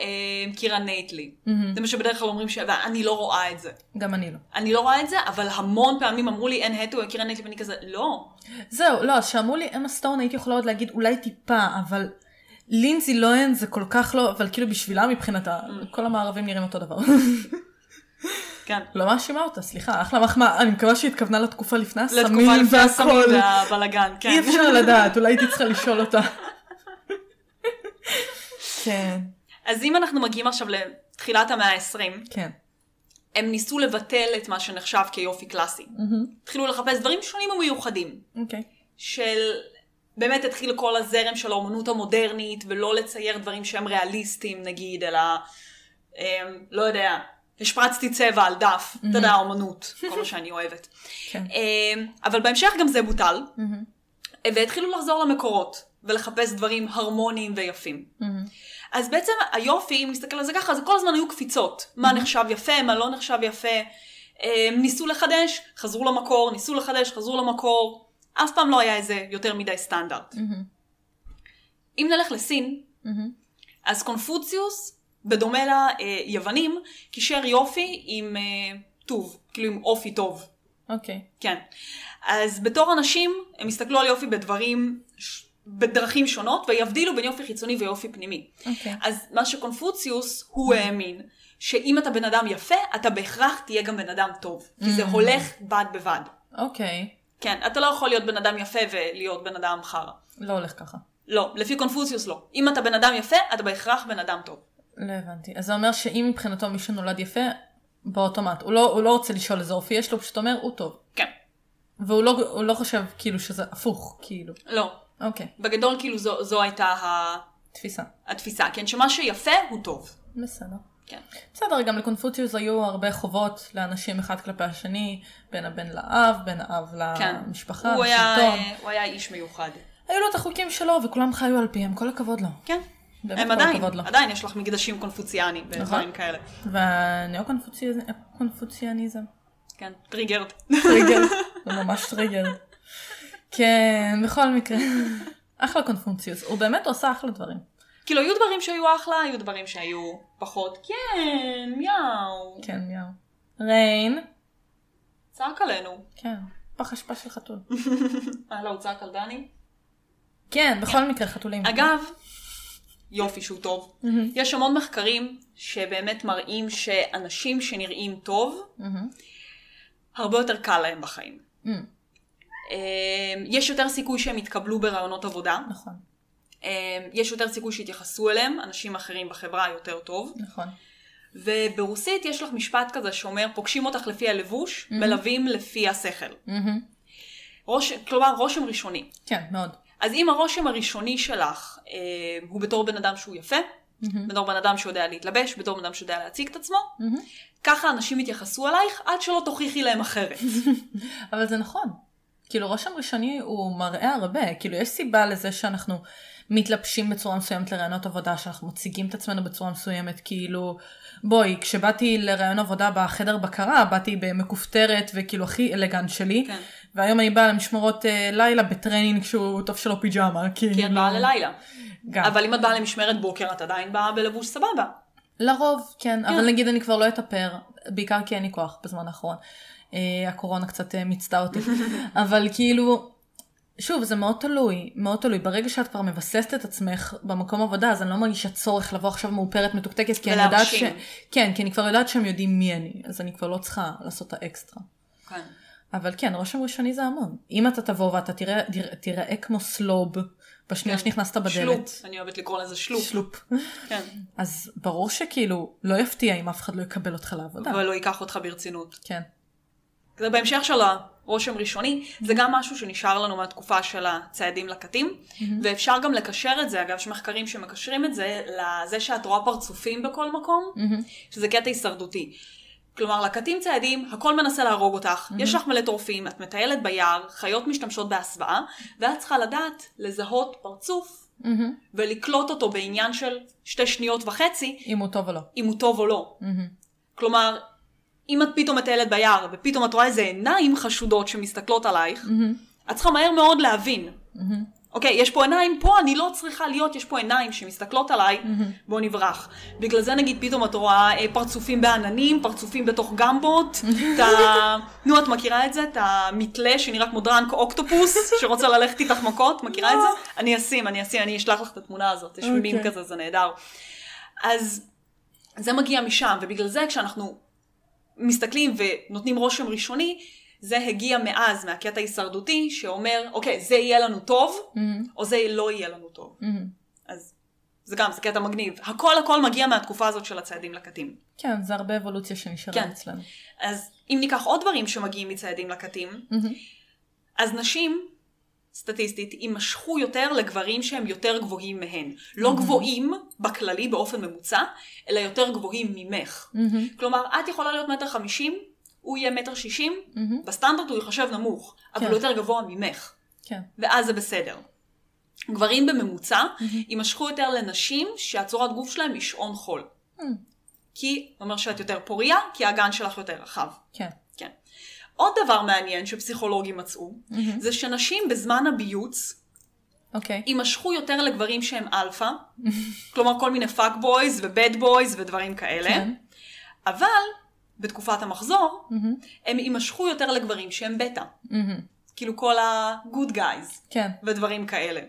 אמ, קירה נייטלי. Mm-hmm. זה מה שבדרך כלל אומרים, ש- ואני לא רואה את זה. גם אני לא. אני לא רואה את זה, אבל המון פעמים אמרו לי אן האת'ווי, קירה נייטלי, ואני כזה, לא. זהו, לא, אז שאמרו לי אמה סטון הייתי יכולה עוד להגיד אולי טיפה, אבל לינזי לוהן זה כל כך לא, אבל כאילו בשבילה מבחינתה. כל המערבים נראים אותו דבר. כן. לא מאשימה אותה, סליחה, אחלה מחמאה, אני מקווה שהיא התכוונה לתקופה לפני הסמים לתקופה לפני הסמים והכל. והבלאגן, כן. אי אפשר לדעת, אולי הייתי צריכה לשאול אותה. כן, אז אם אנחנו מגיעים עכשיו לתחילת המאה ה-20, כן. הם ניסו לבטל את מה שנחשב כיופי קלאסי. התחילו לחפש דברים שונים ומיוחדים. אוקיי. של באמת התחיל כל הזרם של האומנות המודרנית, ולא לצייר דברים שהם ריאליסטיים נגיד, אלא, אמ, לא יודע, השפרצתי צבע על דף, אתה יודע, האומנות, כל מה שאני אוהבת. כן. אמ, אבל בהמשך גם זה בוטל, והתחילו לחזור למקורות, ולחפש דברים הרמוניים ויפים. אז בעצם היופי, אם נסתכל על זה ככה, זה כל הזמן היו קפיצות. מה נחשב יפה, מה לא נחשב יפה. אמ, ניסו לחדש, חזרו למקור, ניסו לחדש, חזרו למקור. אף פעם לא היה איזה יותר מדי סטנדרט. אם נלך לסין, אז קונפוציוס, בדומה ליוונים, קישר יופי עם אה, טוב, כאילו עם אופי טוב. אוקיי. כן. אז בתור אנשים, הם הסתכלו על יופי בדברים, בדרכים שונות, ויבדילו בין יופי חיצוני ויופי פנימי. אוקיי. אז מה שקונפוציוס, הוא האמין, שאם אתה בן אדם יפה, אתה בהכרח תהיה גם בן אדם טוב. כי זה הולך בד בבד. אוקיי. כן, אתה לא יכול להיות בן אדם יפה ולהיות בן אדם חרא. לא הולך ככה. לא, לפי קונפוציוס לא. אם אתה בן אדם יפה, אתה בהכרח בן אדם טוב. לא הבנתי. אז זה אומר שאם מבחינתו מי שנולד יפה, באוטומט. הוא לא, הוא לא רוצה לשאול איזה אופי יש לו, פשוט אומר, הוא טוב. כן. והוא לא, לא חושב כאילו שזה הפוך, כאילו. לא. אוקיי. בגדול, כאילו, זו, זו הייתה ה... תפיסה. התפיסה, כן? שמה שיפה הוא טוב. בסדר. כן. בסדר, גם לקונפוציוס היו הרבה חובות לאנשים אחד כלפי השני, בין הבן לאב, בין האב כן. למשפחה, הוא היה, לשלטון. אה, הוא היה איש מיוחד. היו לו את החוקים שלו, וכולם חיו על פיהם, כל הכבוד לו. כן. הם עדיין. עדיין יש לך מקדשים קונפוציאנים נכון. ודברים כאלה. והניאו-קונפוציאניזם. כן, triggered. טריגר, זה ממש טריגר. כן, בכל מקרה. אחלה קונפוציוס, הוא באמת עושה אחלה דברים. כאילו, היו דברים שהיו אחלה, היו דברים שהיו פחות. כן, מיאו. כן, מיהו. ריין, צעק עלינו. כן, פח אשפה של חתול. אה, לא, הוא צעק על דני. כן, בכל מקרה חתולים. אגב, יופי שהוא טוב. יש המון מחקרים שבאמת מראים שאנשים שנראים טוב. הרבה יותר קל להם בחיים. אה, יש יותר סיכוי שהם יתקבלו ברעיונות עבודה, נכון, יש יותר סיכוי שיתייחסו אליהם, אנשים אחרים בחברה יותר טוב. נכון. וברוסית יש לך משפט כזה שאומר, פוגשים אותך לפי הלבוש, מלווים לפי השכל. מהמם. ראש, כלומר, רושם ראשוני. כן, מאוד. אז אם הרושם הראשוני שלך אה, הוא בתור בן אדם שהוא יפה, בתור בן אדם שיודע להתלבש, בתור בן אדם שיודע להציג את עצמו, ככה אנשים יתייחסו אלייך עד שלא תוכיחי להם אחרת. אבל זה נכון. כאילו רושם ראשוני הוא מראה הרבה, כאילו יש סיבה לזה שאנחנו מתלבשים בצורה מסוימת לראיונות עבודה, שאנחנו מציגים את עצמנו בצורה מסוימת, כאילו בואי, כשבאתי לראיון עבודה בחדר בקרה, באתי במכופתרת וכאילו הכי אלגנט שלי, כן. והיום אני באה למשמרות אה, לילה בטרנינג שהוא טוב שלא פיג'מה, כאילו. כי את באה ללילה. גם. אבל אם את באה למשמרת בוקר, את עדיין באה בלבוש סבבה. לרוב, כן, אבל נגיד אני כבר לא אתאפר, בעיקר כי אין לי כוח בזמן האחרון. אה, הקורונה קצת אה, מיצתה אותי. אבל כאילו, שוב, זה מאוד תלוי, מאוד תלוי. ברגע שאת כבר מבססת את עצמך במקום עבודה, אז אני לא מרגישה צורך לבוא עכשיו מאופרת מתוקתקת, כי אני יודעת ש... כן, כי אני כבר יודעת שהם יודעים מי אני, אז אני כבר לא צריכה לעשות את האקסטרה. כן. אבל כן, רושם ראשוני זה המון. אם אתה תבוא ואתה תראה, תראה, תיראה כמו סלוב בשנייה שנכנסת בדלת. שלופ, אני אוהבת לקרוא לזה שלופ. שלופ. כן. אז ברור שכאילו לא יפתיע אם אף אחד לא יקבל אותך לעבודה. אבל לא ייקח אותך ברצינות. כן. זה בהמשך של הרושם ראשוני, זה גם משהו שנשאר לנו מהתקופה של הצעדים לקטים, ואפשר גם לקשר את זה, אגב, יש מחקרים שמקשרים את זה לזה שאת רואה פרצופים בכל מקום, שזה קטע הישרדותי. כלומר, לקטים צעדים, הכל מנסה להרוג אותך, יש לך מלא טורפים, את מטיילת ביער, חיות משתמשות בהסוואה, ואת צריכה לדעת לזהות פרצוף ולקלוט אותו בעניין של שתי שניות וחצי, אם הוא טוב או לא. אם הוא טוב או לא. כלומר, אם את פתאום מטיילת ביער, ופתאום את רואה איזה עיניים חשודות שמסתכלות עלייך, את צריכה מהר מאוד להבין. אוקיי, יש פה עיניים, פה אני לא צריכה להיות, יש פה עיניים שמסתכלות עליי, בוא נברח. בגלל זה נגיד פתאום את רואה אה, פרצופים בעננים, פרצופים בתוך גמבות, את ה... נו, את מכירה את זה? את המתלה שנראה כמו דרנק אוקטופוס, שרוצה ללכת איתך מכות? מכירה את זה? אני אשים, אני אשים, אני אשלח לך את התמונה הזאת, יש מים אוקיי. כזה, זה נהדר. אז זה מגיע משם, ובגלל זה כשאנחנו מסתכלים ונותנים רושם ראשוני, זה הגיע מאז, מהקטע ההישרדותי, שאומר, אוקיי, זה יהיה לנו טוב, או זה לא יהיה לנו טוב. אז זה גם, זה קטע מגניב. הכל הכל מגיע מהתקופה הזאת של הצעדים לקטים. כן, זה הרבה אבולוציה שנשארה כן. אצלנו. אז אם ניקח עוד דברים שמגיעים מצעדים לקטים, אז נשים, סטטיסטית, יימשכו יותר לגברים שהם יותר גבוהים מהן. לא גבוהים בכללי, באופן ממוצע, אלא יותר גבוהים ממך. כלומר, את יכולה להיות מטר חמישים, הוא יהיה מטר שישים, בסטנדרט הוא ייחשב נמוך, אבל כן. הוא יותר גבוה ממך. כן. ואז זה בסדר. גברים בממוצע יימשכו יותר לנשים שהצורת גוף שלהם היא שעון חול. כי, זה אומר שאת יותר פוריה, כי האגן שלך יותר רחב. כן. עוד דבר מעניין שפסיכולוגים מצאו, זה שנשים בזמן הביוץ אוקיי. יימשכו יותר לגברים שהם אלפא, כלומר כל מיני fuck boys ו bad boys ודברים כאלה, כן. אבל בתקופת המחזור הם יימשכו יותר לגברים שהם בטא. כאילו כל ה-good guys כן. ודברים כאלה.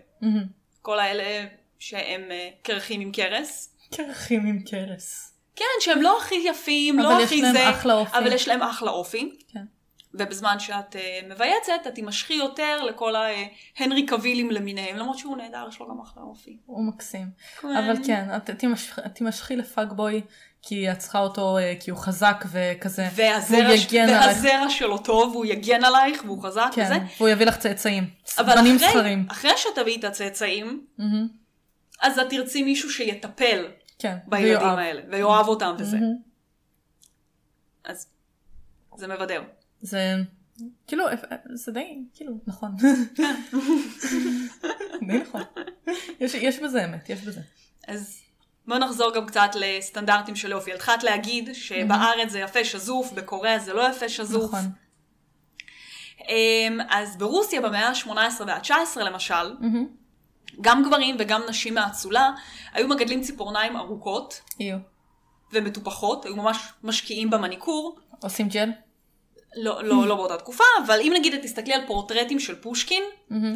כל האלה שהם אה, קרחים עם קרס. קרחים עם קרס. כן, שהם לא הכי יפים, אבל לא יש הכי להם זה, אחלה אופי. אבל יש להם אחלה אופי. כן. ובזמן שאת uh, מבייצת, את תימשכי יותר לכל ההנרי קבילים למיניהם, למרות שהוא נהדר, יש לו גם אחלה אופי. הוא מקסים. כן. אבל כן, את תימשכ- תימשכי לפאג בוי, כי את צריכה אותו, אה, כי הוא חזק וכזה. והזרע, והוא יגן עלייך. והזרע שלו טוב, והוא יגן עלייך, והוא חזק כן, וזה. והוא יביא לך צאצאים. אבל אחרי. אחרי שתביאי את הצאצאים, אז את תרצי מישהו שיטפל כן. בילדים ויואב. האלה, ויאהב אותם וזה. אז זה מבדר. זה כאילו זה די כאילו נכון. די נכון. יש, יש בזה אמת יש בזה. אז בואו נחזור גם קצת לסטנדרטים של אופי. התחלת להגיד שבארץ זה יפה שזוף, בקוריאה זה לא יפה שזוף. נכון. אמ, אז ברוסיה במאה ה-18 וה-19 למשל, גם גברים וגם נשים מהאצולה היו מגדלים ציפורניים ארוכות יהיו. ומטופחות, היו ממש משקיעים במניקור. עושים ג'ל? לא, לא, לא באותה תקופה, אבל אם נגיד את תסתכלי על פורטרטים של פושקין,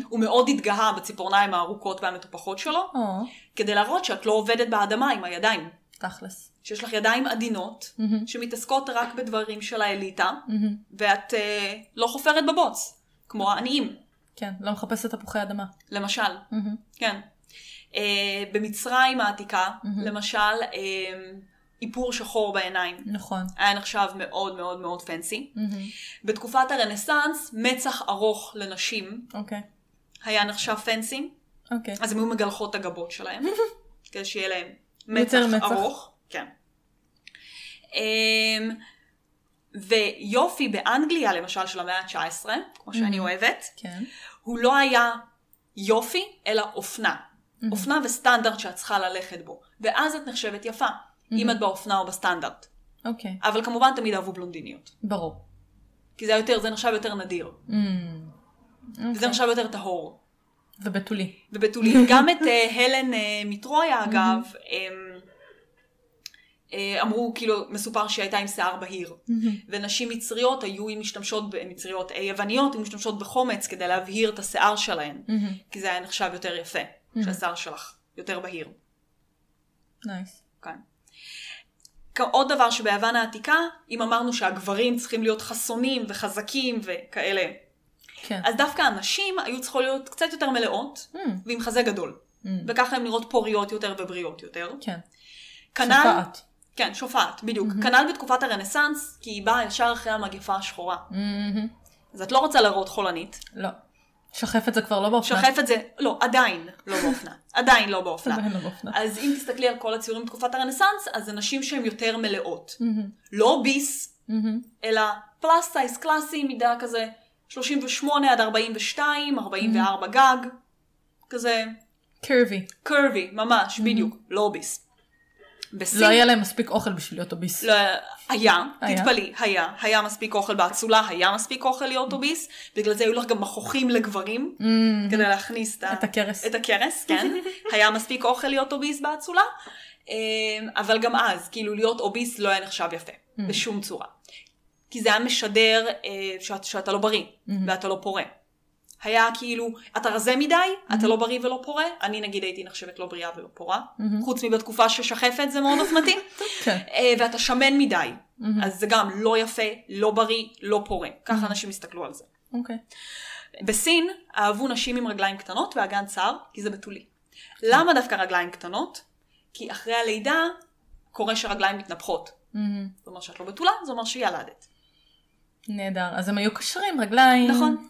הוא מאוד התגאה בציפורניים הארוכות והמטופחות שלו, כדי להראות שאת לא עובדת באדמה עם הידיים. תכלס. שיש לך ידיים עדינות. שמתעסקות רק בדברים של האליטה. ואת אה, לא חופרת בבוץ, כמו העניים, כן, לא מחפשת תפוחי אדמה. למשל. כן. אה, במצרים העתיקה. למשל, אה, איפור שחור בעיניים. נכון. היה נחשב מאוד מאוד מאוד פנסי. מהמם. בתקופת הרנסאנס, מצח ארוך לנשים אוקיי. היה נחשב פנסי, אוקיי. אז הם היו מגלחות את הגבות שלהם, כדי שיהיה להם מצח מצח. ארוך. כן. אמ, ויופי באנגליה, למשל, של המאה ה-19, כמו שאני Mhm. אוהבת, כן. הוא לא היה יופי, אלא אופנה. Mhm. אופנה וסטנדרט שאת צריכה ללכת בו. ואז את נחשבת יפה, אם Mhm. את באופנה או בסטנדרט. אוקיי. אבל כמובן תמיד אהבו בלונדיניות. ברור. כי זה, יותר, זה נחשב יותר נדיר. מהמם. וזה אוקיי. נחשב יותר טהור. ובתולי. ובתולים. גם את אה, הלן אה, מטרויה, אגב, הם, אה, אמרו, כאילו, מסופר שהיא הייתה עם שיער בהיר. מהמם. ונשים מצריות היו משתמשות, ב- מצריות, אה, יווניות היו משתמשות בחומץ כדי להבהיר את השיער שלהן. מהמם. כי זה היה נחשב יותר יפה, Mhm. שהשיער שלך יותר בהיר. נייס. כן. עוד דבר שביוון העתיקה, אם אמרנו שהגברים צריכים להיות חסונים וחזקים וכאלה, כן. אז דווקא הנשים היו צריכות להיות קצת יותר מלאות, מהמם. ועם חזה גדול. מהמם. וככה הן נראות פוריות יותר ובריאות יותר. כן. כנ"ל, שפעת. כן, שופעת, בדיוק. מהמם. כנ"ל בתקופת הרנסאנס, כי היא באה ישר אחרי המגפה השחורה. מהמם. אז את לא רוצה להראות חולנית. לא. שחפת זה כבר לא באופנה. שחפת זה, לא, עדיין לא באופנה. עדיין לא באופנה. עדיין לא באופנה. אז אם תסתכלי על כל הציורים בתקופת הרנסאנס, אז זה נשים שהן יותר מלאות. לא obese. אלא plus size קלאסי, מידה כזה 38 עד 42, 44 גג. כזה curvy. curvy, ממש, בדיוק, לא obese. בסין, לא היה להם מספיק אוכל בשביל להיות obese. לא, היה, היה? תתפלאי, היה, היה מספיק אוכל באצולה, היה מספיק אוכל להיות obese, בגלל זה היו לך גם מחוכים לגברים, Mm-hmm. כדי להכניס את, את הכרס. את הכרס, כן, היה מספיק אוכל להיות obese באצולה, אמ, אבל גם אז, כאילו להיות אוביס לא היה נחשב יפה, Mm. בשום צורה. כי זה היה משדר אה, שאת, שאתה לא בריא, Mm-hmm. ואתה לא פורה. היה כאילו, אתה רזה מדי, Mm-hmm. אתה לא בריא ולא פורה, אני נגיד הייתי נחשבת לא בריאה ולא פורה, מהמם. חוץ מבתקופה ששחפת זה מאוד אופנתי, כן. אה, ואתה שמן מדי, מהמם. אז זה גם לא יפה, לא בריא, לא פורה. ככה אנשים הסתכלו על זה. אוקיי. בסין אהבו נשים עם רגליים קטנות ואגן צר, כי זה בתולי. למה דווקא רגליים קטנות? כי אחרי הלידה קורה שרגליים מתנפחות. מהמם. זאת אומרת שאת לא בתולה, זה אומר שילדת. נהדר. אז הם היו קשרים, רגליים. נכון.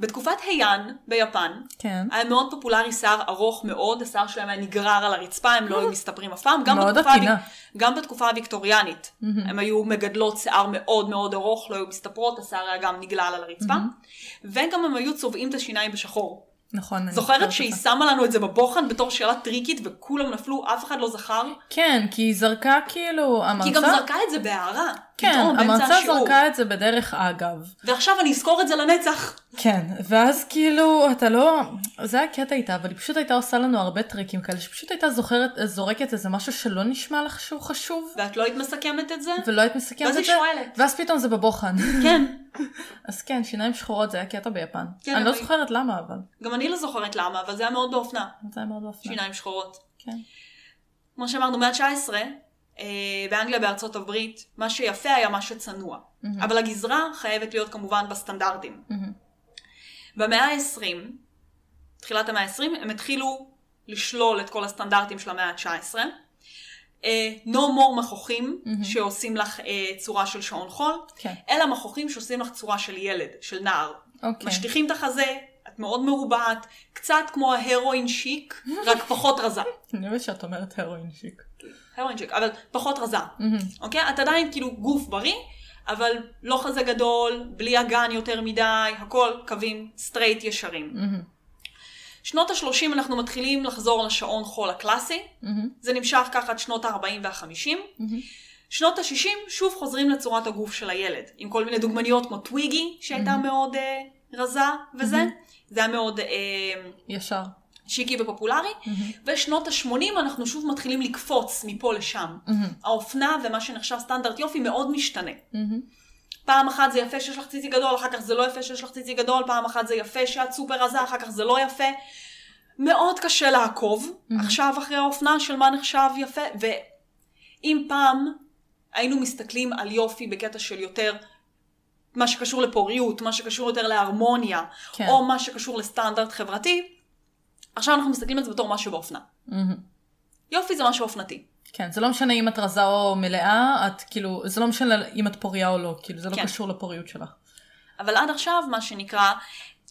בתקופת היאן ביפן, כן. היה מאוד פופולרי שיער ארוך מאוד, השיער שלהם היה נגרר על הרצפה, הם לא היו מסתפרים אף פעם. גם מאוד בתקופה גם בתקופה הוויקטוריאנית. הם היו מגדלות שיער מאוד מאוד ארוך, לא היו מסתפרות, השיער היה גם נגלל על הרצפה. וגם הם היו צובעים את השיניים בשחור. נכון. זוכרת שהיא אותה. שמה לנו את זה בבוחן בתור שאלה טריקית וכולם נפלו, אף אחד לא זכר? כן, כי היא זרקה כאילו, המרצה... כי היא גם זרקה את זה בהערה. כן, המרצה. זרקה את זה בדרך אגב. ועכשיו אני אזכור את זה לנצח. כן, ואז כאילו, אתה לא... זה היה קטע איתה, אבל היא פשוט הייתה עושה לנו הרבה טריקים כאלה, שפשוט הייתה זוכרת, זורקת איזה משהו שלא נשמע לך שהוא חשוב, ואת לא היית מסכמת את זה? ולא היית מסכמת ואז את היא זה, שואלת. ואז פתאום זה בבוחן. כן. אז כן, שיניים שחורות זה היה קטע ביפן. כן, אני לא זוכרת למה, אבל גם אני לא זוכרת למה, אבל זה היה מאוד באופנה. זה היה מאוד אופנה. שיניים שחורות. כן. כמו שאמרנו, מאה ה-19, אה, באנגליה, בארצות הברית, מה שיפה היה מה שצנוע. מהמם. אבל הגזרה חייבת להיות כמובן בסטנדרטים. מהמם. במאה ה-20, תחילת המאה ה-20, הם התחילו לשלול את כל הסטנדרטים של המאה ה-19. אה, no more מחוכים Mm-hmm. שעושים לך אה, צורה של שעון חול, כן. אלא מחוכים שעושים לך צורה של ילד, של נער. אוקיי. משטיחים את החזה, את מאוד מרובעת, קצת כמו ה heroin chic, רק פחות רזה. אני אוהבת שאת אומרת heroin chic. heroin chic, אבל פחות רזה. Mm-hmm. אוקיי? את עדיין כאילו גוף בריא, אבל לא חזה גדול, בלי אגן יותר מדי, הכל קווים straight ישרים. Mm-hmm. שנות ה-30 אנחנו מתחילים לחזור לשעון חול הקלאסי, מהמם. זה נמשך ככה עד שנות ה-40 וה-50. מהמם. שנות ה-60 שוב חוזרים לצורת הגוף של הילד, עם כל מיני דוגמניות כמו טוויגי, שהייתה מאוד אה, רזה וזה, זה היה מאוד אה, ישר. שיקי ופופולרי, מהמם. ושנות ה-80 אנחנו שוב מתחילים לקפוץ מפה לשם. מהמם. האופנה ומה שנחשב סטנדרט יופי מאוד משתנה. מהמם. פעם אחת זה יפה שיש לך ציצי גדול, אחר כך זה לא יפה שיש לך ציצי גדול, פעם אחת זה יפה שאת סופר רזה, אחר כך זה לא יפה. מאוד קשה לעקוב Mhm. עכשיו אחרי האופנה של מה נחשב יפה, אם פעם היינו מסתכלים על יופי בקטע של יותר מה שקשור לפוריות, מה שקשור יותר להרמוניה, כן. או מה שקשור לסטנדרט חברתי, עכשיו אנחנו מסתכלים על זה בתור משהו באופנה. מהמם. יופי זה משהו אופנתי. כן, זה לא משנה אם את רזה או מלאה, את כאילו, זה לא משנה אם את פוריה או לא, כאילו, זה לא כן. קשור לפוריות שלך. אבל עד עכשיו, מה שנקרא,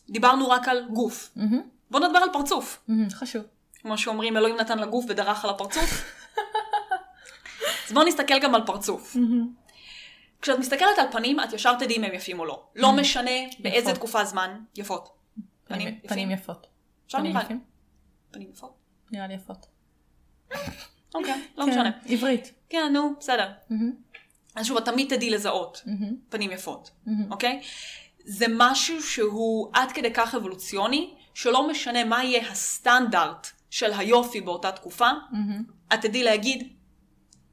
דיברנו רק על גוף. מהמם, בוא נדבר על פרצוף. מהמם, חשוב. כמו שאומרים, אלוהים נתן לגוף ודרך על הפרצוף. אז בואו נסתכל גם על פרצוף. כשאת מסתכלת על פנים, את ישר תדעי אם הם יפים או לא. לא משנה באיזה יפות. תקופת זמן. יפות. פנים פנים, יפים? יפות. פנים. יפים? פנים יפות? נראה לי יפות. אוקיי, לא כן, משנה. עברית. כן, נו, בסדר. אז שוב, תמיד תדעי לזהות פנים יפות. אוקיי? זה משהו שהוא עד כדי כך אבולוציוני, שלא משנה מה יהיה הסטנדרט של היופי באותה תקופה, את תדעי להגיד,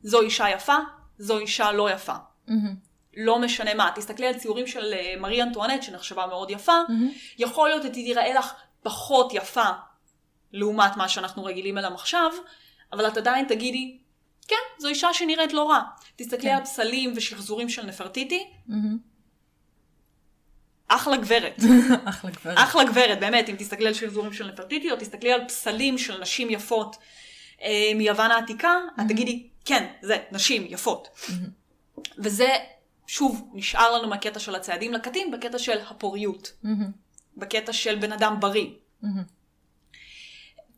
זו אישה יפה, זו אישה לא יפה. לא משנה מה. תסתכלי על ציורים של אה, מארי אנטואנט, שנחשבה מאוד יפה. יכול להיות שהיא תיראה לך פחות יפה לעומת מה שאנחנו רגילים אליו עכשיו, אבל את עדיין תגידי, כן, זו אישה שנראית לא רע. תסתכלי כן. על פסלים ושחזורים של נפרטיטי, מהמם. אחלה גברת. אחלה גברת. אחלה גברת, באמת, אם תסתכלי על שחזורים של נפרטיטי, או תסתכלי על פסלים של נשים יפות אה, מיוון העתיקה, את תגידי, כן, זה נשים יפות. וזה, שוב, נשאר לנו מהקטע של הצעדים לקטים, בקטע של הפוריות, מהמם, בקטע של בן אדם בריא. מהמם.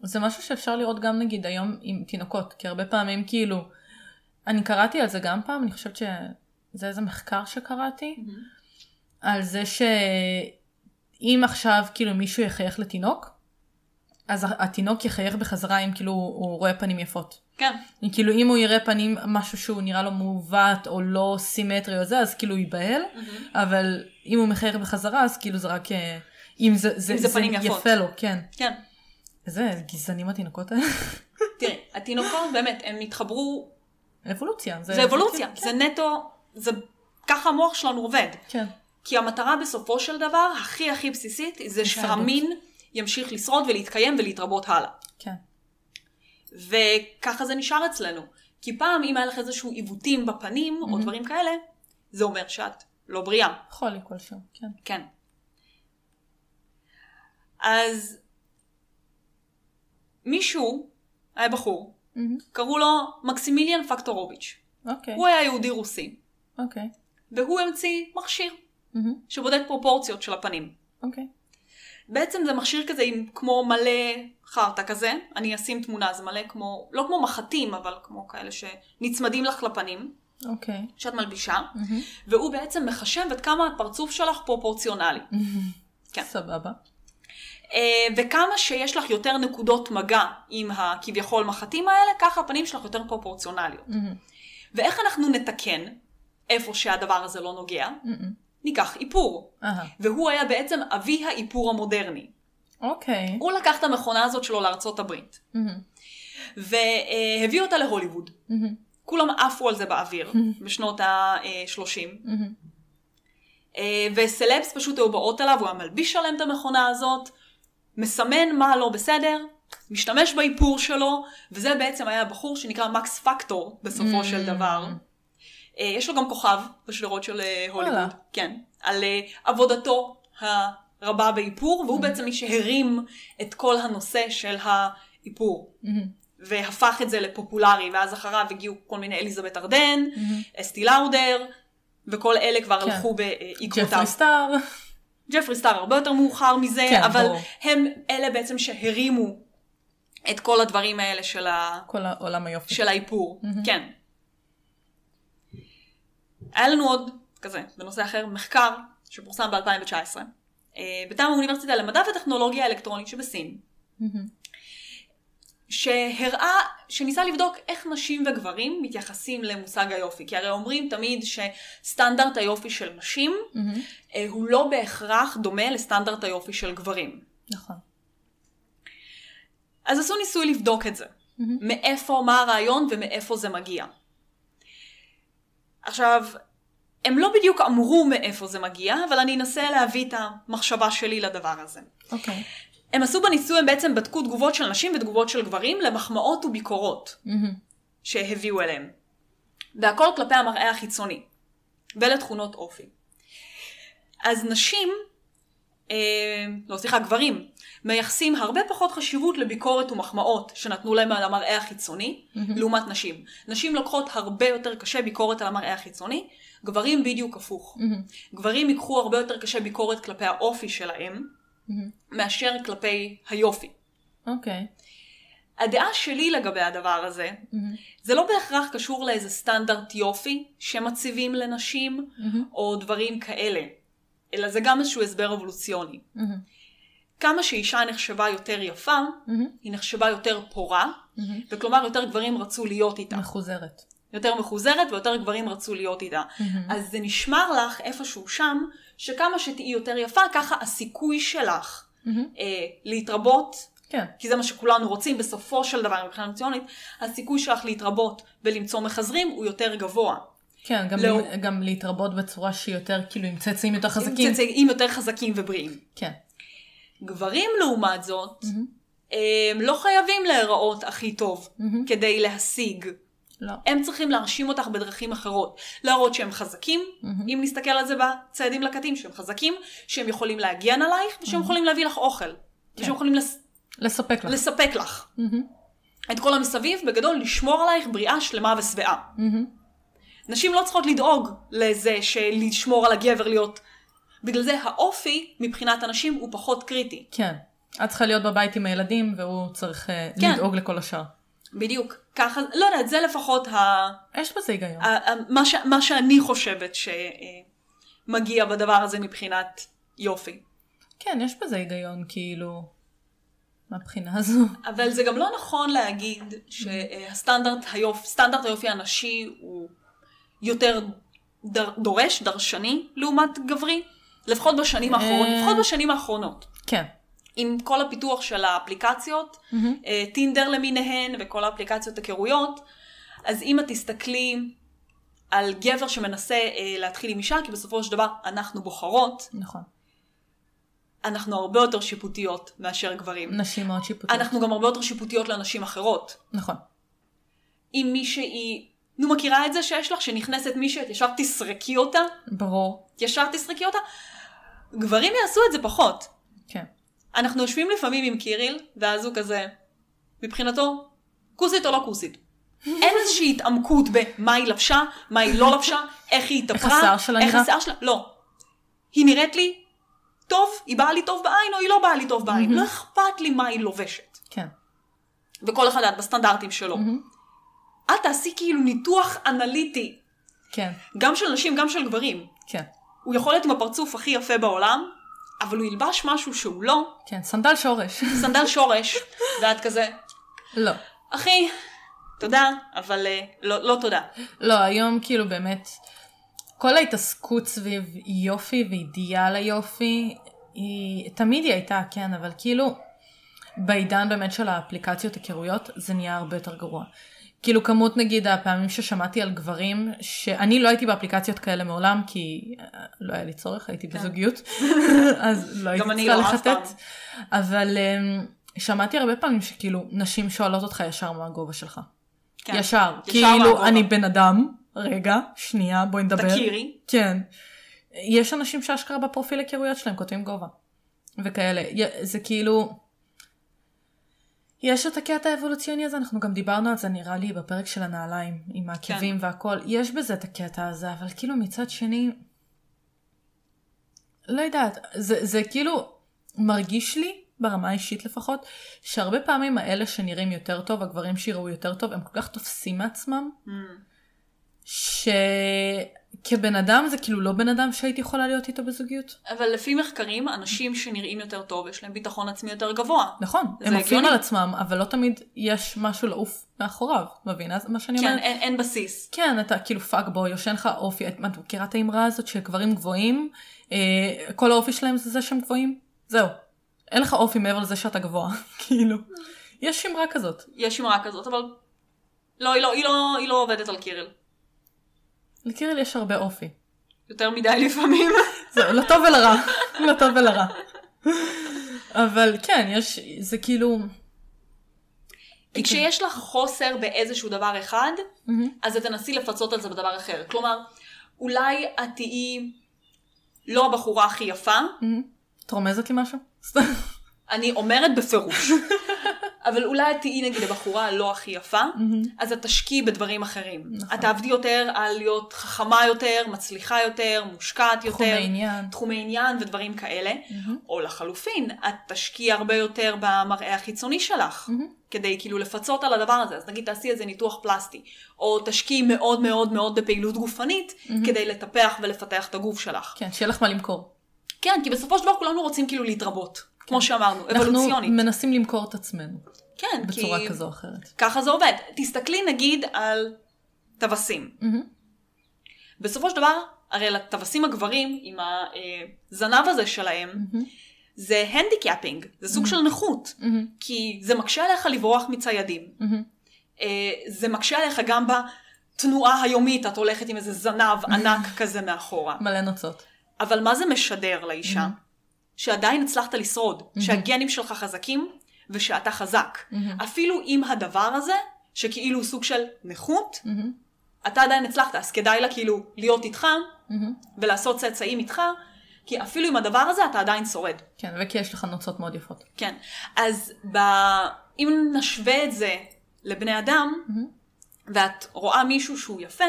זה משהו שאפשר לראות גם נגיד היום עם תינוקות, כי הרבה פעמים כאילו, אני קראתי על זה גם פעם, אני חושבת שזה איזה מחקר שקראתי, על זה שאם עכשיו כאילו מישהו יחייך לתינוק, אז התינוק יחייך בחזרה אם כאילו הוא רואה פנים יפות. כן, כאילו אם הוא יראה פנים משהו שהוא נראה לו מעוות או לא סימטרי או זה אז כאילו הוא ייבהל אבל אם הוא מחייך בחזרה אז כאילו זה רק אה, אם זה, זה, אם זה פנים יפות. יפה לו כן. כן. איזה גזענים התינוקות האלה. תראי, התינוקות באמת, הם התחברו, אבולוציה. זה אבולוציה, כן, זה נטו, זה ככה המוח שלנו עובד. כן. כי המטרה בסופו של דבר, הכי הכי בסיסית, זה. שהמין ימשיך לשרוד ולהתקיים ולהתרבות הלאה. כן. וככה זה נשאר אצלנו. כי פעם, אם היה לך איזשהו עיוותים בפנים, או דברים כאלה, זה אומר שאת לא בריאה. חולי כלשהו, כן. כן. אז מישהו, היה בחור, מהמם. קראו לו מקסימיליאן פקטורוביץ'. אוקיי. הוא היה יהודי רוסי, אוקיי. והוא המציא מכשיר מהמם. שבודק פרופורציות של הפנים. אוקיי. בעצם זה מכשיר כזה עם כמו מלא חרטא כזה, אני אשים תמונה, זה מלא כמו, לא כמו מחטים, אבל כמו כאלה שנצמדים לך לפנים, אוקיי. שאת מלבישה, מהמם. והוא בעצם מחשב עד כמה הפרצוף שלך פרופורציונלי. כן. סבבה. אה, וכמה שיש לך יותר נקודות מגע עם הכביכול מחטים האלה, ככה הפנים שלך יותר פרופורציונליות. מהמם. ואיך אנחנו נתקן איפה שהדבר הזה לא נוגע? מהמם. ניקח איפור. אהה. והוא היה בעצם אבי האיפור המודרני. אוקיי. הוא לקח את המכונה הזאת שלו לארצות הברית, מהמם. והביא אותה להוליווד. מהמם. כולם עפו על זה באוויר, בשנות ה-30. מהמם. וסלבס פשוט היו באות אליו, הוא היה מלביש עליהם את המכונה הזאת, מסמן מה לא בסדר, משתמש באיפור שלו, וזה בעצם היה הבחור שנקרא מקס פקטור בסופו של דבר. אה, יש לו גם כוכב בשדרות של אה, הוליווד. כן, על אה, עבודתו הרבה באיפור, והוא בעצם מי שהרים את כל הנושא של האיפור. מהמם. והפך את זה לפופולרי, ואז אחריו הגיעו כל מיני אליזבת ארדן, אסטי לאודר, וכל אלה כבר כן. הלכו בעקבותיו. ג'פרי סטאר. ג'פרי סטאר הרבה יותר מאוחר מזה, כן, אבל ברור. הם אלה בעצם שהרימו את כל הדברים האלה של, ה... כל העולם היופי. של האיפור. כן. היה לנו עוד, כזה, בנושא אחר, מחקר שפורסם ב-2019, מטעם האוניברסיטה למדע וטכנולוגיה אלקטרונית שבסין, מהמם. שהראה, שניסה לבדוק איך נשים וגברים מתייחסים למושג היופי. כי הרי אומרים תמיד שסטנדרט היופי של נשים. אה, הוא לא בהכרח דומה לסטנדרט היופי של גברים. נכון. אז עשו ניסוי לבדוק את זה. מאיפה, מה הרעיון ומאיפה זה מגיע. עכשיו, הם לא בדיוק אמרו מאיפה זה מגיע, אבל אני אנסה להביא את המחשבה שלי לדבר הזה. אוקיי. הם עשו בניסוי, הם בעצם בדקו תגובות של נשים ותגובות של גברים למחמאות וביקורות מהמם. שהביאו אליהם. והכל כלפי המראה החיצוני. ואלה תכונות אופי. אז נשים, אה, לא סליחה, גברים, מייחסים הרבה פחות חשיבות לביקורת ומחמאות שנתנו להם על המראה החיצוני, mm-hmm. לעומת נשים. נשים לוקחות הרבה יותר קשה ביקורת על המראה החיצוני, גברים בדיוק הפוך. Mm-hmm. גברים ייקחו הרבה יותר קשה ביקורת כלפי האופי שלהם, mm-hmm. מאשר כלפי היופי. אוקיי. Okay. הדעה שלי לגבי הדבר הזה, mm-hmm. זה לא בהכרח קשור לאיזה סטנדרט יופי שמציבים לנשים, mm-hmm. או דברים כאלה, אלא זה גם איזשהו הסבר אבולוציוני. Mm-hmm. כמה שאישה נחשבה יותר יפה, mm-hmm. היא נחשבה יותר פורה, mm-hmm. וכלומר יותר גברים רצו להיות איתה. מחוזרת. יותר מחוזרת ויותר גברים רצו להיות איתה. Mm-hmm. אז זה נשמר לך איפשהו שם, שכמה שתהיי יותר יפה, ככה הסיכוי שלך mm-hmm. אה, להתרבות, כן. כי זה מה שכולנו רוצים בסופו של דבר מבחינה ציונית, הסיכוי שלך להתרבות ולמצוא מחזרים הוא יותר גבוה. כן, גם, לא... גם להתרבות בצורה שהיא יותר, כאילו עם צאצאים יותר חזקים. עם צאצאים יותר חזקים ובריאים. כן. גברים לעומת זאת, mm-hmm. הם לא חייבים להיראות הכי טוב mm-hmm. כדי להשיג. לא. הם צריכים להרשים אותך בדרכים אחרות. להראות שהם חזקים, mm-hmm. אם נסתכל על זה בצעדים לקטים, שהם חזקים, שהם יכולים להגן עלייך, ושהם mm-hmm. יכולים להביא לך אוכל. כן. ושהם יכולים לס... לספק לך. לספק לך. Mm-hmm. את כל המסביב, בגדול, לשמור עלייך בריאה שלמה ושבעה. Mm-hmm. נשים לא צריכות לדאוג לזה שלשמור על הגבר להיות בגלל זה האופי מבחינת הנשים הוא פחות קריטי. כן. את צריכה להיות בבית עם הילדים והוא צריך אה, כן. לדאוג לכל השאר. בדיוק. ככה, לא יודעת, זה לפחות ה... יש בזה היגיון. ה, ה, מה, ש, מה שאני חושבת שמגיע בדבר הזה מבחינת יופי. כן, יש בזה היגיון, כאילו, מהבחינה הזו. אבל זה גם לא נכון להגיד שהסטנדרט היופי, סטנדרט היופי הנשי הוא יותר דר, דורש, דרשני, לעומת גברי. לפחות בשנים האחרונות, אה, לפחות בשנים האחרונות. כן. עם כל הפיתוח של האפליקציות, אה, טינדר למיניהן וכל האפליקציות היכרויות, אז אם את תסתכלי על גבר שמנסה אה, להתחיל עם אישה, כי בסופו של דבר אנחנו בוחרות. נכון. אנחנו הרבה יותר שיפוטיות מאשר גברים. נשים מאוד שיפוטיות. אנחנו גם הרבה יותר שיפוטיות לנשים אחרות. נכון. אם מישהי, נו מכירה את זה שיש לך, שנכנסת מישהי, את ישר תסרקי אותה? ברור. ישר תסרקי אותה? גברים יעשו את זה פחות. אנחנו יושבים לפעמים עם קיריל, ואז הוא כזה, מבחינתו, כוסית או לא כוסית. אין איזושהי התעמקות במה היא לבשה, מה היא לא לבשה, איך היא התאפרה, איך השיער שלה נראה. איך השיער שלה, לא. היא נראית לי טוב, היא באה לי טוב בעין או היא לא באה לי טוב בעין. לא אכפת לי מה היא לובשת. כן. וכל אחד בסטנדרטים שלו. את תעשי כאילו ניתוח אנליטי. כן. גם של נשים, גם של גברים. כן. הוא יכול להיות עם הפרצוף הכי יפה בעולם, אבל הוא ילבש משהו שהוא לא. כן, סנדל שורש. סנדל שורש, ואת כזה. לא. אחי, תודה, אבל uh, לא, לא תודה. לא, היום כאילו באמת, כל ההתעסקות סביב יופי ואידיאל היופי, היא, תמיד היא הייתה, כן, אבל כאילו, בעידן באמת של האפליקציות היכרויות, זה נהיה הרבה יותר גרוע. כאילו כמות נגיד הפעמים ששמעתי על גברים, שאני לא הייתי באפליקציות כאלה מעולם, כי אה, לא היה לי צורך, הייתי כן. בזוגיות, אז לא הייתי צריכה לא, לחטט. אבל um, שמעתי הרבה פעמים שכאילו נשים שואלות אותך ישר מה הגובה שלך. כן. ישר, ישר כאילו אני בן אדם, רגע, שנייה, בואי נדבר. תכירי. כן. יש אנשים שאשכרה בפרופיל היכרויות שלהם כותבים גובה. וכאלה. זה כאילו... יש את הקטע האבולוציוני הזה, אנחנו גם דיברנו על זה נראה לי בפרק של הנעליים, עם העקבים כן. והכל, יש בזה את הקטע הזה, אבל כאילו מצד שני, לא יודעת, זה, זה כאילו מרגיש לי, ברמה האישית לפחות, שהרבה פעמים האלה שנראים יותר טוב, הגברים שיראו יותר טוב, הם כל כך תופסים מעצמם, mm. ש... כבן אדם זה כאילו לא בן אדם שהייתי יכולה להיות איתו בזוגיות. אבל לפי מחקרים, אנשים שנראים יותר טוב, יש להם ביטחון עצמי יותר גבוה. נכון, הם עפים על עצמם, אבל לא תמיד יש משהו לעוף מאחוריו, מבינה מה שאני כן, אומרת? כן, אין, אין בסיס. כן, אתה כאילו fuck boy, יו אין לך אופי, את מכירה את האמרה הזאת שגברים גבוהים, אה, כל האופי שלהם זה זה שהם גבוהים? זהו. אין לך אופי מעבר לזה שאתה גבוה, כאילו. יש אמרה כזאת. יש אמרה כזאת, אבל לא, היא לא, היא לא, היא לא עובדת על קירל. לקיריל יש הרבה אופי. יותר מדי לפעמים. זהו, לא טוב ולרע. לא טוב ולרע. אבל כן, יש, זה כאילו... כי כשיש לך חוסר באיזשהו דבר אחד. אז את תנסי לפצות על זה בדבר אחר. כלומר, אולי את תהיי לא הבחורה הכי יפה. את רומזת לי משהו? אני אומרת בפירוש. אבל אולי את תהיי נגיד הבחורה הלא הכי יפה, אז את תשקיעי בדברים אחרים. נכון. את תעבדי יותר על להיות חכמה יותר, מצליחה יותר, מושקעת יותר. תחומי עניין. תחומי עניין ודברים כאלה. או לחלופין, את תשקיעי הרבה יותר במראה החיצוני שלך. כדי כאילו לפצות על הדבר הזה. אז נגיד תעשי איזה ניתוח פלסטי. או תשקיעי מאוד מאוד מאוד בפעילות גופנית, כדי לטפח ולפתח את הגוף שלך. כן, שיהיה לך מה למכור. כן, כי בסופו של דבר כולנו רוצים כאילו להתרבות. כמו שאמרנו, אנחנו אבולוציונית. מנסים למכור את עצמנו. כן, בצורה כי כזו או אחרת. ככה זה עובד. תסתכלי נגיד על טווסים. Mm-hmm. בסופו של דבר, הרי לטווסים הגברים, עם הזנב הזה שלהם, זה handicapping, זה סוג של נכות. Mm-hmm. כי זה מקשה עליך לברוח מציידים. אה, זה מקשה עליך גם בתנועה היומית, את הולכת עם איזה זנב ענק כזה מאחורה. מלא נוצות. אבל מה זה משדר לאישה? שעדיין הצלחת לשרוד, שהגנים שלך חזקים ושאתה חזק. אפילו עם הדבר הזה, שכאילו הוא סוג של נכות, מהמם. אתה עדיין הצלחת, אז כדאי לה כאילו להיות איתך מהמם. ולעשות צאצאים איתך, כי אפילו עם הדבר הזה אתה עדיין שורד. כן, וכי יש לך נוצות מאוד יפות. כן. אז ב... אם נשווה את זה לבני אדם, ואת רואה מישהו שהוא יפה,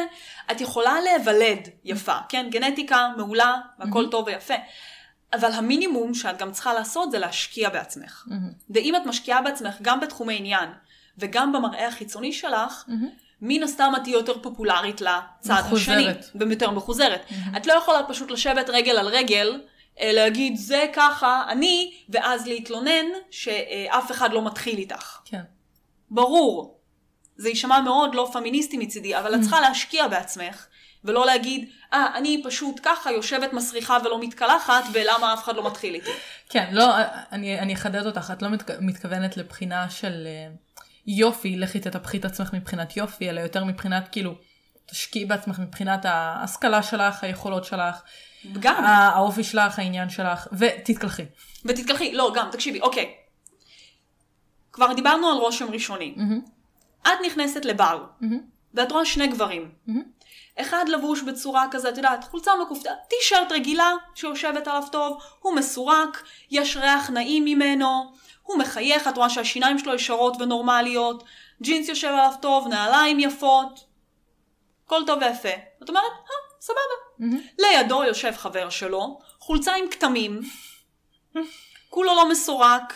את יכולה להיוולד יפה, כן? גנטיקה מעולה, והכל טוב ויפה. אבל המינימום שאת גם צריכה לעשות זה להשקיע בעצמך. ואם את משקיעה בעצמך גם בתחומי עניין, וגם במראה החיצוני שלך, מן הסתם את תהיי יותר פופולרית לצד השני. מחוזרת. ויותר מחוזרת. את לא יכולה פשוט לשבת רגל על רגל, אה, להגיד זה ככה אני, ואז להתלונן שאף אחד לא מתחיל איתך. כן. ברור. זה יישמע מאוד לא פמיניסטי מצידי, אבל את צריכה להשקיע בעצמך, ולא להגיד, אה, אני פשוט ככה יושבת מסריחה ולא מתקלחת, ולמה אף אחד לא מתחיל איתי. כן, לא, אני, אני אחדד אותך, את לא מתכ... מתכוונת לבחינה של אה, יופי, לכי תטפחי את עצמך מבחינת יופי, אלא יותר מבחינת כאילו, תשקיעי בעצמך מבחינת ההשכלה שלך, היכולות שלך, גם. הא- האופי שלך, העניין שלך, ותתקלחי. ותתקלחי, לא, גם, תקשיבי, אוקיי. כבר דיברנו על רושם ראשוני. את נכנסת לבר, ואת רואה שני גברים. אחד לבוש בצורה כזה, את יודעת, חולצה מכופתרת, טישרט רגילה שיושבת עליו טוב, הוא מסורק, יש ריח נעים ממנו, הוא מחייך, את רואה שהשיניים שלו ישרות ונורמליות, ג'ינס יושב עליו טוב, נעליים יפות, הכל טוב ויפה. את אומרת, אה, סבבה. לידו יושב חבר שלו, חולצה עם כתמים, כולו לא מסורק,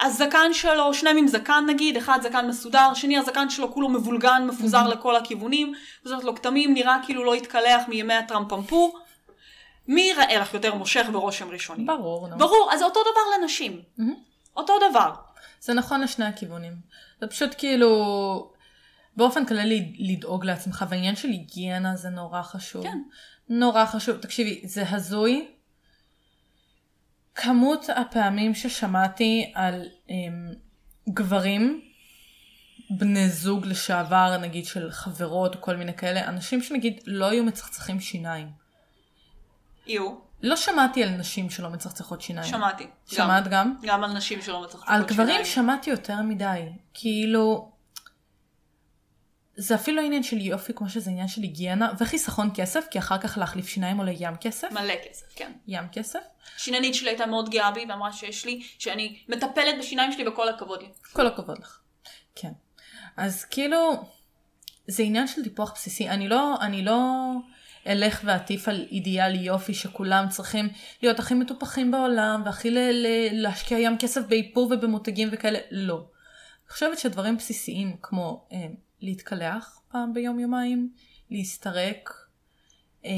הזקן שלו, שניהם עם זקן נגיד, אחד זקן מסודר, שני הזקן שלו כולו מבולגן, מפוזר לכל הכיוונים, וזאת לו כתמים, נראה כאילו לא התקלח מימי הטרמפמפור. מי יראה לך יותר מושך ברושם ראשוני? ברור, נו. ברור, אז זה אותו דבר לנשים. אותו דבר. זה נכון לשני הכיוונים. זה פשוט כאילו, באופן כללי לדאוג לעצמך, והעניין של היגיינה זה נורא חשוב. כן. נורא חשוב. תקשיבי, זה הזוי. כמות הפעמים ששמעתי על um, גברים, בני זוג לשעבר, נגיד של חברות או כל מיני כאלה, אנשים שנגיד לא היו מצחצחים שיניים. יהיו, לא שמעתי על נשים שלא מצחצחות שיניים. שמעתי. שמעת גם? גם על נשים שלא מצחצחות על גברים שיניים. שמעתי יותר מדי. כאילו, זה אפילו עניין של יופי כמו שזה עניין של היגיינה וחיסכון כסף, כי אחר כך להחליף שיניים עולה ים כסף. מלא כסף, כן. ים כסף. שיננית שלי הייתה מאוד גאה בי ואמרה שיש לי, שאני מטפלת בשיניים שלי וכל הכבוד לי. כל הכבוד לך. כן. אז כאילו, זה עניין של טיפוח בסיסי. אני לא, אני לא אלך ואטיף על אידיאל יופי שכולם צריכים להיות הכי מטופחים בעולם והכי ל- ל- להשקיע ים כסף באיפור ובמותגים וכאלה. לא. אני חושבת שדברים בסיסיים כמו אה, להתקלח פעם ביום יומיים, להסתרק, אה,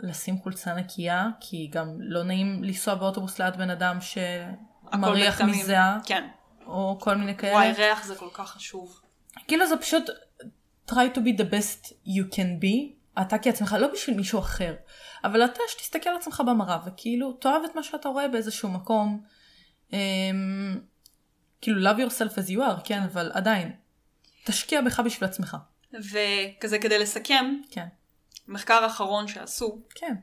לשים חולצה נקייה, כי גם לא נעים לנסוע באוטובוס ליד בן אדם שמריח. מזיעה. כן. או כל מיני כאלה. וואי, ריח זה כל כך חשוב. כאילו זה פשוט try to be the best you can be, אתה כעצמך, לא בשביל מישהו אחר, אבל אתה שתסתכל על עצמך במראה וכאילו תאהב את מה שאתה רואה באיזשהו מקום. אמ, כאילו love yourself as you are, כן, אבל עדיין, תשקיע בך בשביל עצמך. וכזה כדי לסכם, כן, מחקר אחרון שעשו כן.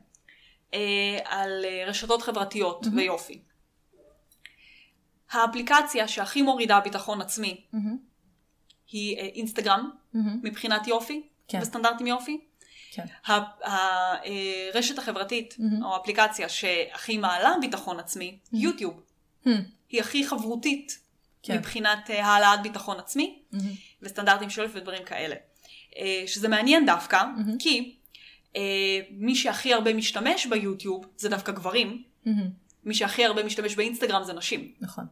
אה, על אה, רשתות חברתיות ויופי. האפליקציה שהכי מורידה ביטחון עצמי מהמם, היא אה, אינסטגרם, מהמם, מבחינת יופי, כן. וסטנדרטים יופי. כן. הרשת החברתית, מהמם. או האפליקציה שהכי מעלה ביטחון עצמי, יוטיוב. מהמם, היא הכי חברותית כן. מבחינת אה, העלאת ביטחון עצמי, מהמם, וסטנדרטים של יופי ודברים כאלה. אה, שזה מעניין דווקא, מהמם. כי אה, מי שהכי הרבה משתמש ביוטיוב זה דווקא גברים, מהמם, מי שהכי הרבה משתמש באינסטגרם זה נשים. נכון.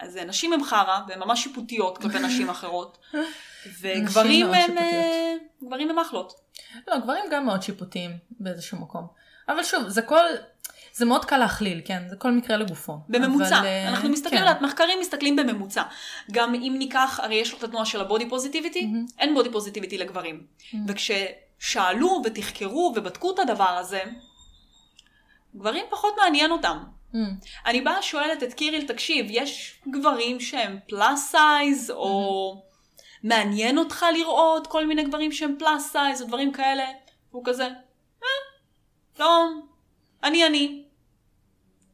אז אה, נשים הם חרא, והן ממש שיפוטיות כלפי נשים אחרות. וגברים הם, גברים הם אחלות. לא, גברים גם מאוד שיפוטיים באיזשהו מקום. אבל שוב, זה כל... זה מאוד קל להכליל, כן? זה כל מקרה לגופו. בממוצע, אבל, אה, אנחנו מסתכלים כן. מחקרים מסתכלים בממוצע. גם אם ניקח, הרי יש לו את התנועה של ה body positivity, אין body positivity לגברים. וכששאלו ותחקרו ובדקו את הדבר הזה, גברים פחות מעניין אותם. Mm-hmm, אני באה שואלת את קיריל, תקשיב, יש גברים שהם plus size, או מעניין אותך לראות כל מיני גברים שהם plus size, או דברים כאלה? והוא כזה, אה, לא, אני אני,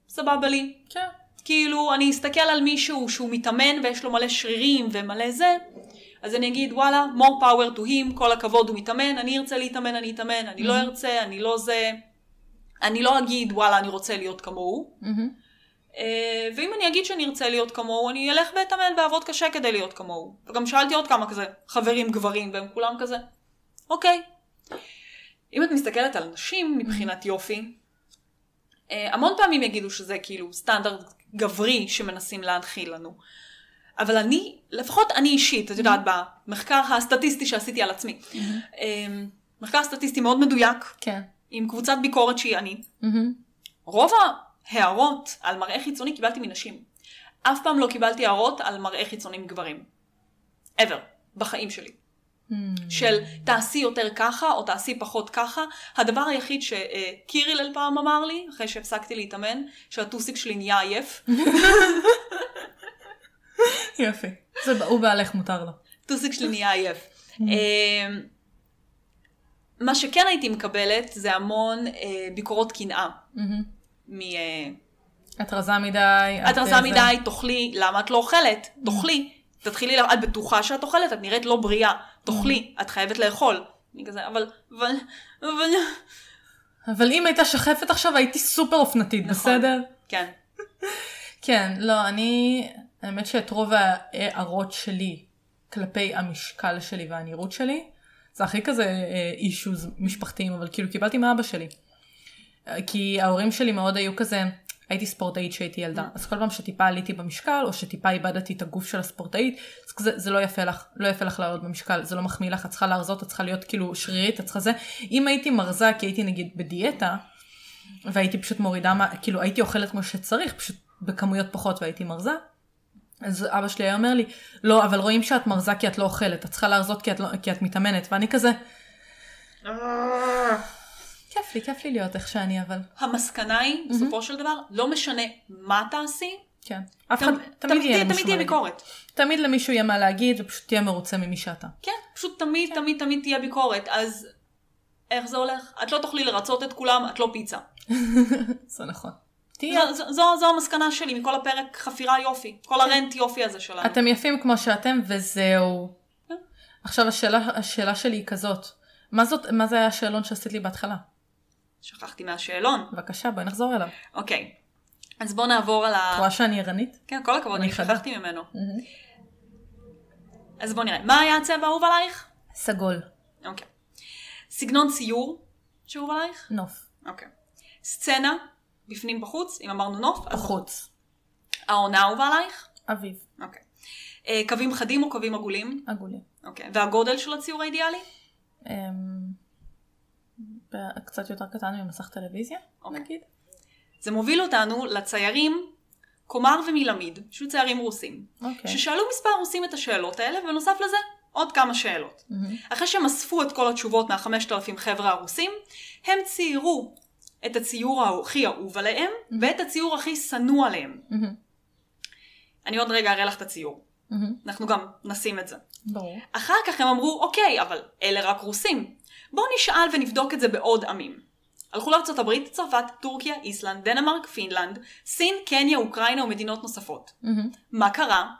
סבבה לי. כן. כאילו, אני אסתכל על מישהו שהוא מתאמן ויש לו מלא שרירים ומלא זה, אז אני אגיד, וואלה, more power to him, כל הכבוד, הוא מתאמן, אני ארצה להתאמן, אני אתאמן, אני לא ארצה, אני לא זה. אני לא אגיד, וואלה, אני רוצה להיות כמוהו. מהמם, אה, ואם אני אגיד שאני ארצה להיות כמוהו, אני אלך ואתאמן ואעבוד קשה כדי להיות כמוהו. וגם שאלתי עוד כמה כזה חברים גברים, והם כולם כזה, אוקיי. אם את מסתכלת על נשים מבחינת יופי, אה, המון פעמים יגידו שזה כאילו סטנדרט גברי שמנסים להנחיל לנו. אבל אני, לפחות אני אישית, את יודעת, במחקר הסטטיסטי שעשיתי על עצמי, אה, מחקר סטטיסטי מאוד מדויק, כן. עם קבוצת ביקורת שהיא אני, מהמם, רוב ההערות על מראה חיצוני קיבלתי מנשים. אף פעם לא קיבלתי הערות על מראה חיצוני מגברים. ever. בחיים שלי. מהמם. של תעשי יותר ככה, או תעשי פחות ככה. הדבר היחיד שקיריל אל פעם אמר לי, אחרי שהפסקתי להתאמן, שהטוסיק שלי נהיה עייף. יופי. זה- הוא בעלך מותר לו. טוסיק שלי נהיה עייף. אה, מה שכן הייתי מקבלת זה המון אה, ביקורות קנאה. מהמם. מ... אה, את רזה מדי. את רזה זה- מדי, תאכלי, למה את לא אוכלת? תאכלי. תתחילי, את בטוחה שאת אוכלת, את נראית לא בריאה, תאכלי, את חייבת לאכול. אני כזה, אבל, אבל, אבל, אבל אם הייתה שחפת עכשיו הייתי סופר אופנתית, נכון. בסדר? כן. כן, לא, אני... האמת שאת רוב ההערות שלי כלפי המשקל שלי והנראות שלי, זה הכי כזה אישוז משפחתיים, אבל כאילו קיבלתי מאבא שלי. אה, כי ההורים שלי מאוד היו כזה, הייתי ספורטאית כשהייתי ילדה, אז כל פעם שטיפה עליתי במשקל, או שטיפה איבדתי את הגוף של הספורטאית, אז כזה, זה לא יפה לך, לא יפה לך לעלות במשקל, זה לא מחמיא לך, את צריכה להרזות, את צריכה להיות כאילו שרירית, את צריכה זה. אם הייתי מרזה כי הייתי נגיד בדיאטה, והייתי פשוט מורידה, מה- כאילו הייתי אוכלת כמו שצריך, פשוט בכמויות פחות והייתי מרזה. אז אבא שלי היה אומר לי, לא, אבל רואים שאת מרזה כי את לא אוכלת, את צריכה להרזות כי את, לא, כי את מתאמנת, ואני כזה, כיף לי, כיף לי להיות איך שאני, אבל המסקנה היא, בסופו של דבר, לא משנה מה תעשי, כן. אף אחד, תמיד תמיד יהיה תמיד תהיה. ביקורת. תמיד למישהו יהיה מה להגיד, ופשוט תהיה מרוצה ממי שאתה. כן, פשוט תמיד, תמיד, תמיד תהיה ביקורת. אז איך זה הולך? את לא תוכלי לרצות את כולם, את לא פיצה. זה נכון. תהיה. זו, זו, זו, המסקנה שלי מכל הפרק חפירה יופי. כל הרנט יופי הזה שלנו. אתם יפים כמו שאתם, וזהו. כן. עכשיו השאלה, השאלה שלי היא כזאת, מה, זאת, מה זה היה השאלון שעשית לי בהתחלה? שכחתי מהשאלון. בבקשה, בואי נחזור אליו. אוקיי. אז בואו נעבור על ה... את רואה שאני ערנית? כן, כל הכבוד, אני. שכחתי ממנו. אז בואו נראה. מה היה הצבע האהוב עלייך? סגול. אוקיי. סגנון ציור שאהוב עלייך? נוף. אוקיי. סצנה, בפנים בחוץ, אם אמרנו נוף, אז בחוץ. העונה אהובה עלייך? אביב. אוקיי. אה, קווים חדים או קווים עגולים? עגולי. אוקיי. והגודל של הציור האידיאלי? קצת יותר קטן ממסך טלוויזיה, אוקיי. נגיד. זה מוביל אותנו לציירים קומר ומילמיד, שהיו ציירים רוסים, אוקיי. ששאלו מספר רוסים את השאלות האלה, ובנוסף לזה עוד כמה שאלות. מהמם. אחרי שהם אספו את כל התשובות מהחמשת אלפים חבר'ה הרוסים, הם ציירו את הציור הכי אהוב עליהם, ואת הציור הכי שנוא עליהם. Mm-hmm. אני עוד רגע אראה לך את הציור. Mm-hmm. אנחנו גם נשים את זה. ברור. אחר כך הם אמרו, אוקיי, אבל אלה רק רוסים. בואו נשאל ונבדוק את זה בעוד עמים. הלכו הברית, צרפת, טורקיה, איסלנד, דנמרק, פינלנד, סין, קניה, אוקראינה ומדינות נוספות. מה קרה?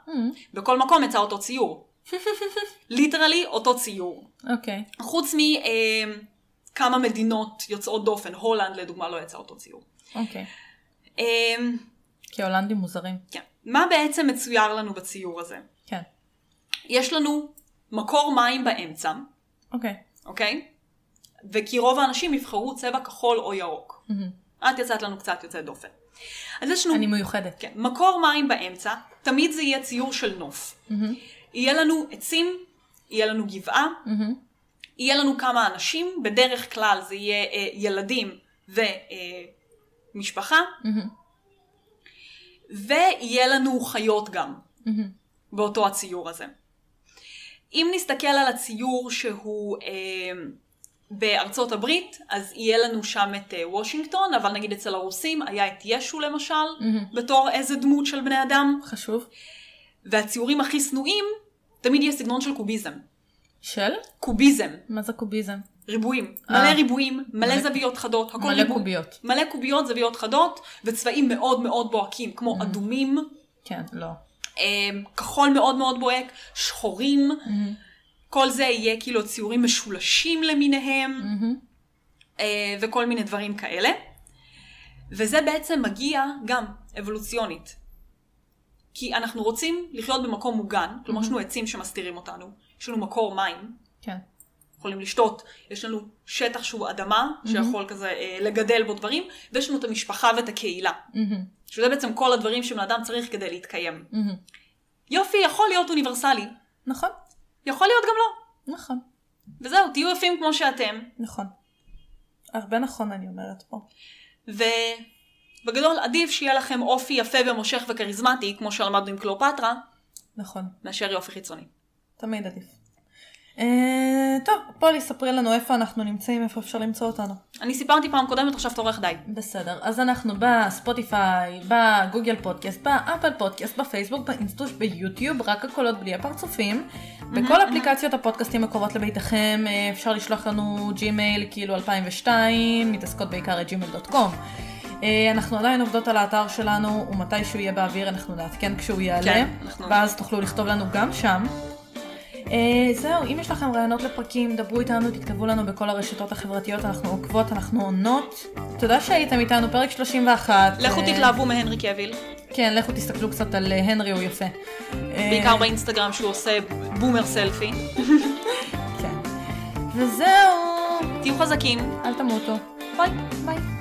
בכל מקום יצא אותו ציור. literally אותו ציור. אוקיי. חוץ מכמה מדינות יוצאות דופן, הולנד לדוגמה לא יצא אותו ציור. אוקיי. אה, כי הולנדים מוזרים. כן. מה בעצם מצויר לנו בציור הזה? כן. יש לנו מקור מים באמצע, אוקיי. אוקיי? וכי רוב האנשים יבחרו צבע כחול או ירוק. את יצאת לנו קצת יוצאת דופן. אז יש לנו אני מיוחדת. כן, מקור מים באמצע, תמיד זה יהיה ציור של נוף. יהיה לנו עצים, יהיה לנו גבעה, יהיה לנו כמה אנשים, בדרך כלל זה יהיה אה, ילדים ומשפחה, ויהיה לנו חיות גם, באותו הציור הזה. אם נסתכל על הציור שהוא אה, בארצות הברית, אז יהיה לנו שם את אה, וושינגטון, אבל נגיד אצל הרוסים היה את ישו למשל, בתור איזה דמות של בני אדם, חשוב. והציורים הכי שנואים, תמיד יהיה סגנון של קוביזם. של? קוביזם, מה זה קוביזם? ריבועים. אה. מלא ריבועים, מלא מלא- זוויות חדות, הכל מלא ריבוע. קוביות. מלא קוביות, זוויות חדות, וצבעים מאוד מאוד בוהקים, כמו אדומים, כן, לא. אה, כחול מאוד מאוד בוהק, שחורים. כל זה יהיה כאילו ציורים משולשים למיניהם, אה, וכל מיני דברים כאלה. וזה בעצם מגיע גם אבולוציונית. כי אנחנו רוצים לחיות במקום מוגן, כלומר יש לנו עצים שמסתירים אותנו, יש לנו מקור מים, כן. יכולים לשתות, יש לנו שטח שהוא אדמה, שיכול כזה אה, לגדל בו דברים, ויש לנו את המשפחה ואת הקהילה. שזה בעצם כל הדברים שבן אדם צריך כדי להתקיים. יופי יכול להיות אוניברסלי, נכון. יכול להיות גם לא. נכון. וזהו, תהיו יפים כמו שאתם. נכון. הרבה נכון אני אומרת פה. ובגדול עדיף שיהיה לכם אופי יפה ומושך וכריזמטי, כמו שלמדנו עם קליאופטרה, נכון. מאשר יופי חיצוני. תמיד עדיף. אה, טוב, פולי, ספרי לנו איפה אנחנו נמצאים, איפה אפשר למצוא אותנו. אני סיפרתי פעם קודמת, עכשיו תורך די. בסדר, אז אנחנו בספוטיפיי, בגוגל פודקאסט, באפל פודקאסט, בפייסבוק, באינסטוש, ביוטיוב, רק הקולות בלי הפרצופים. בכל אפליקציות הפודקאסטים הקרובות לביתכם, אה, אפשר לשלוח לנו ג'ימייל כאילו 2002, מתעסקות בעיקר at gmail.com. אה, אנחנו עדיין עובדות על האתר שלנו, ומתי שהוא יהיה באוויר אנחנו נעדכן כשהוא יעלה, כן, אנחנו- ואז תוכלו לכתוב לנו גם שם. אה, זהו, אם יש לכם רעיונות לפרקים, דברו איתנו, תכתבו לנו בכל הרשתות החברתיות, אנחנו עוקבות, אנחנו עונות. תודה שהייתם איתנו, פרק 31. לכו אה, תתלהבו מהנרי קאוויל, כן, לכו תסתכלו קצת על אה, הנרי, הוא יפה. בעיקר באינסטגרם שהוא עושה boomer selfie. כן. וזהו, תהיו חזקים, אל תמותו. ביי. ביי.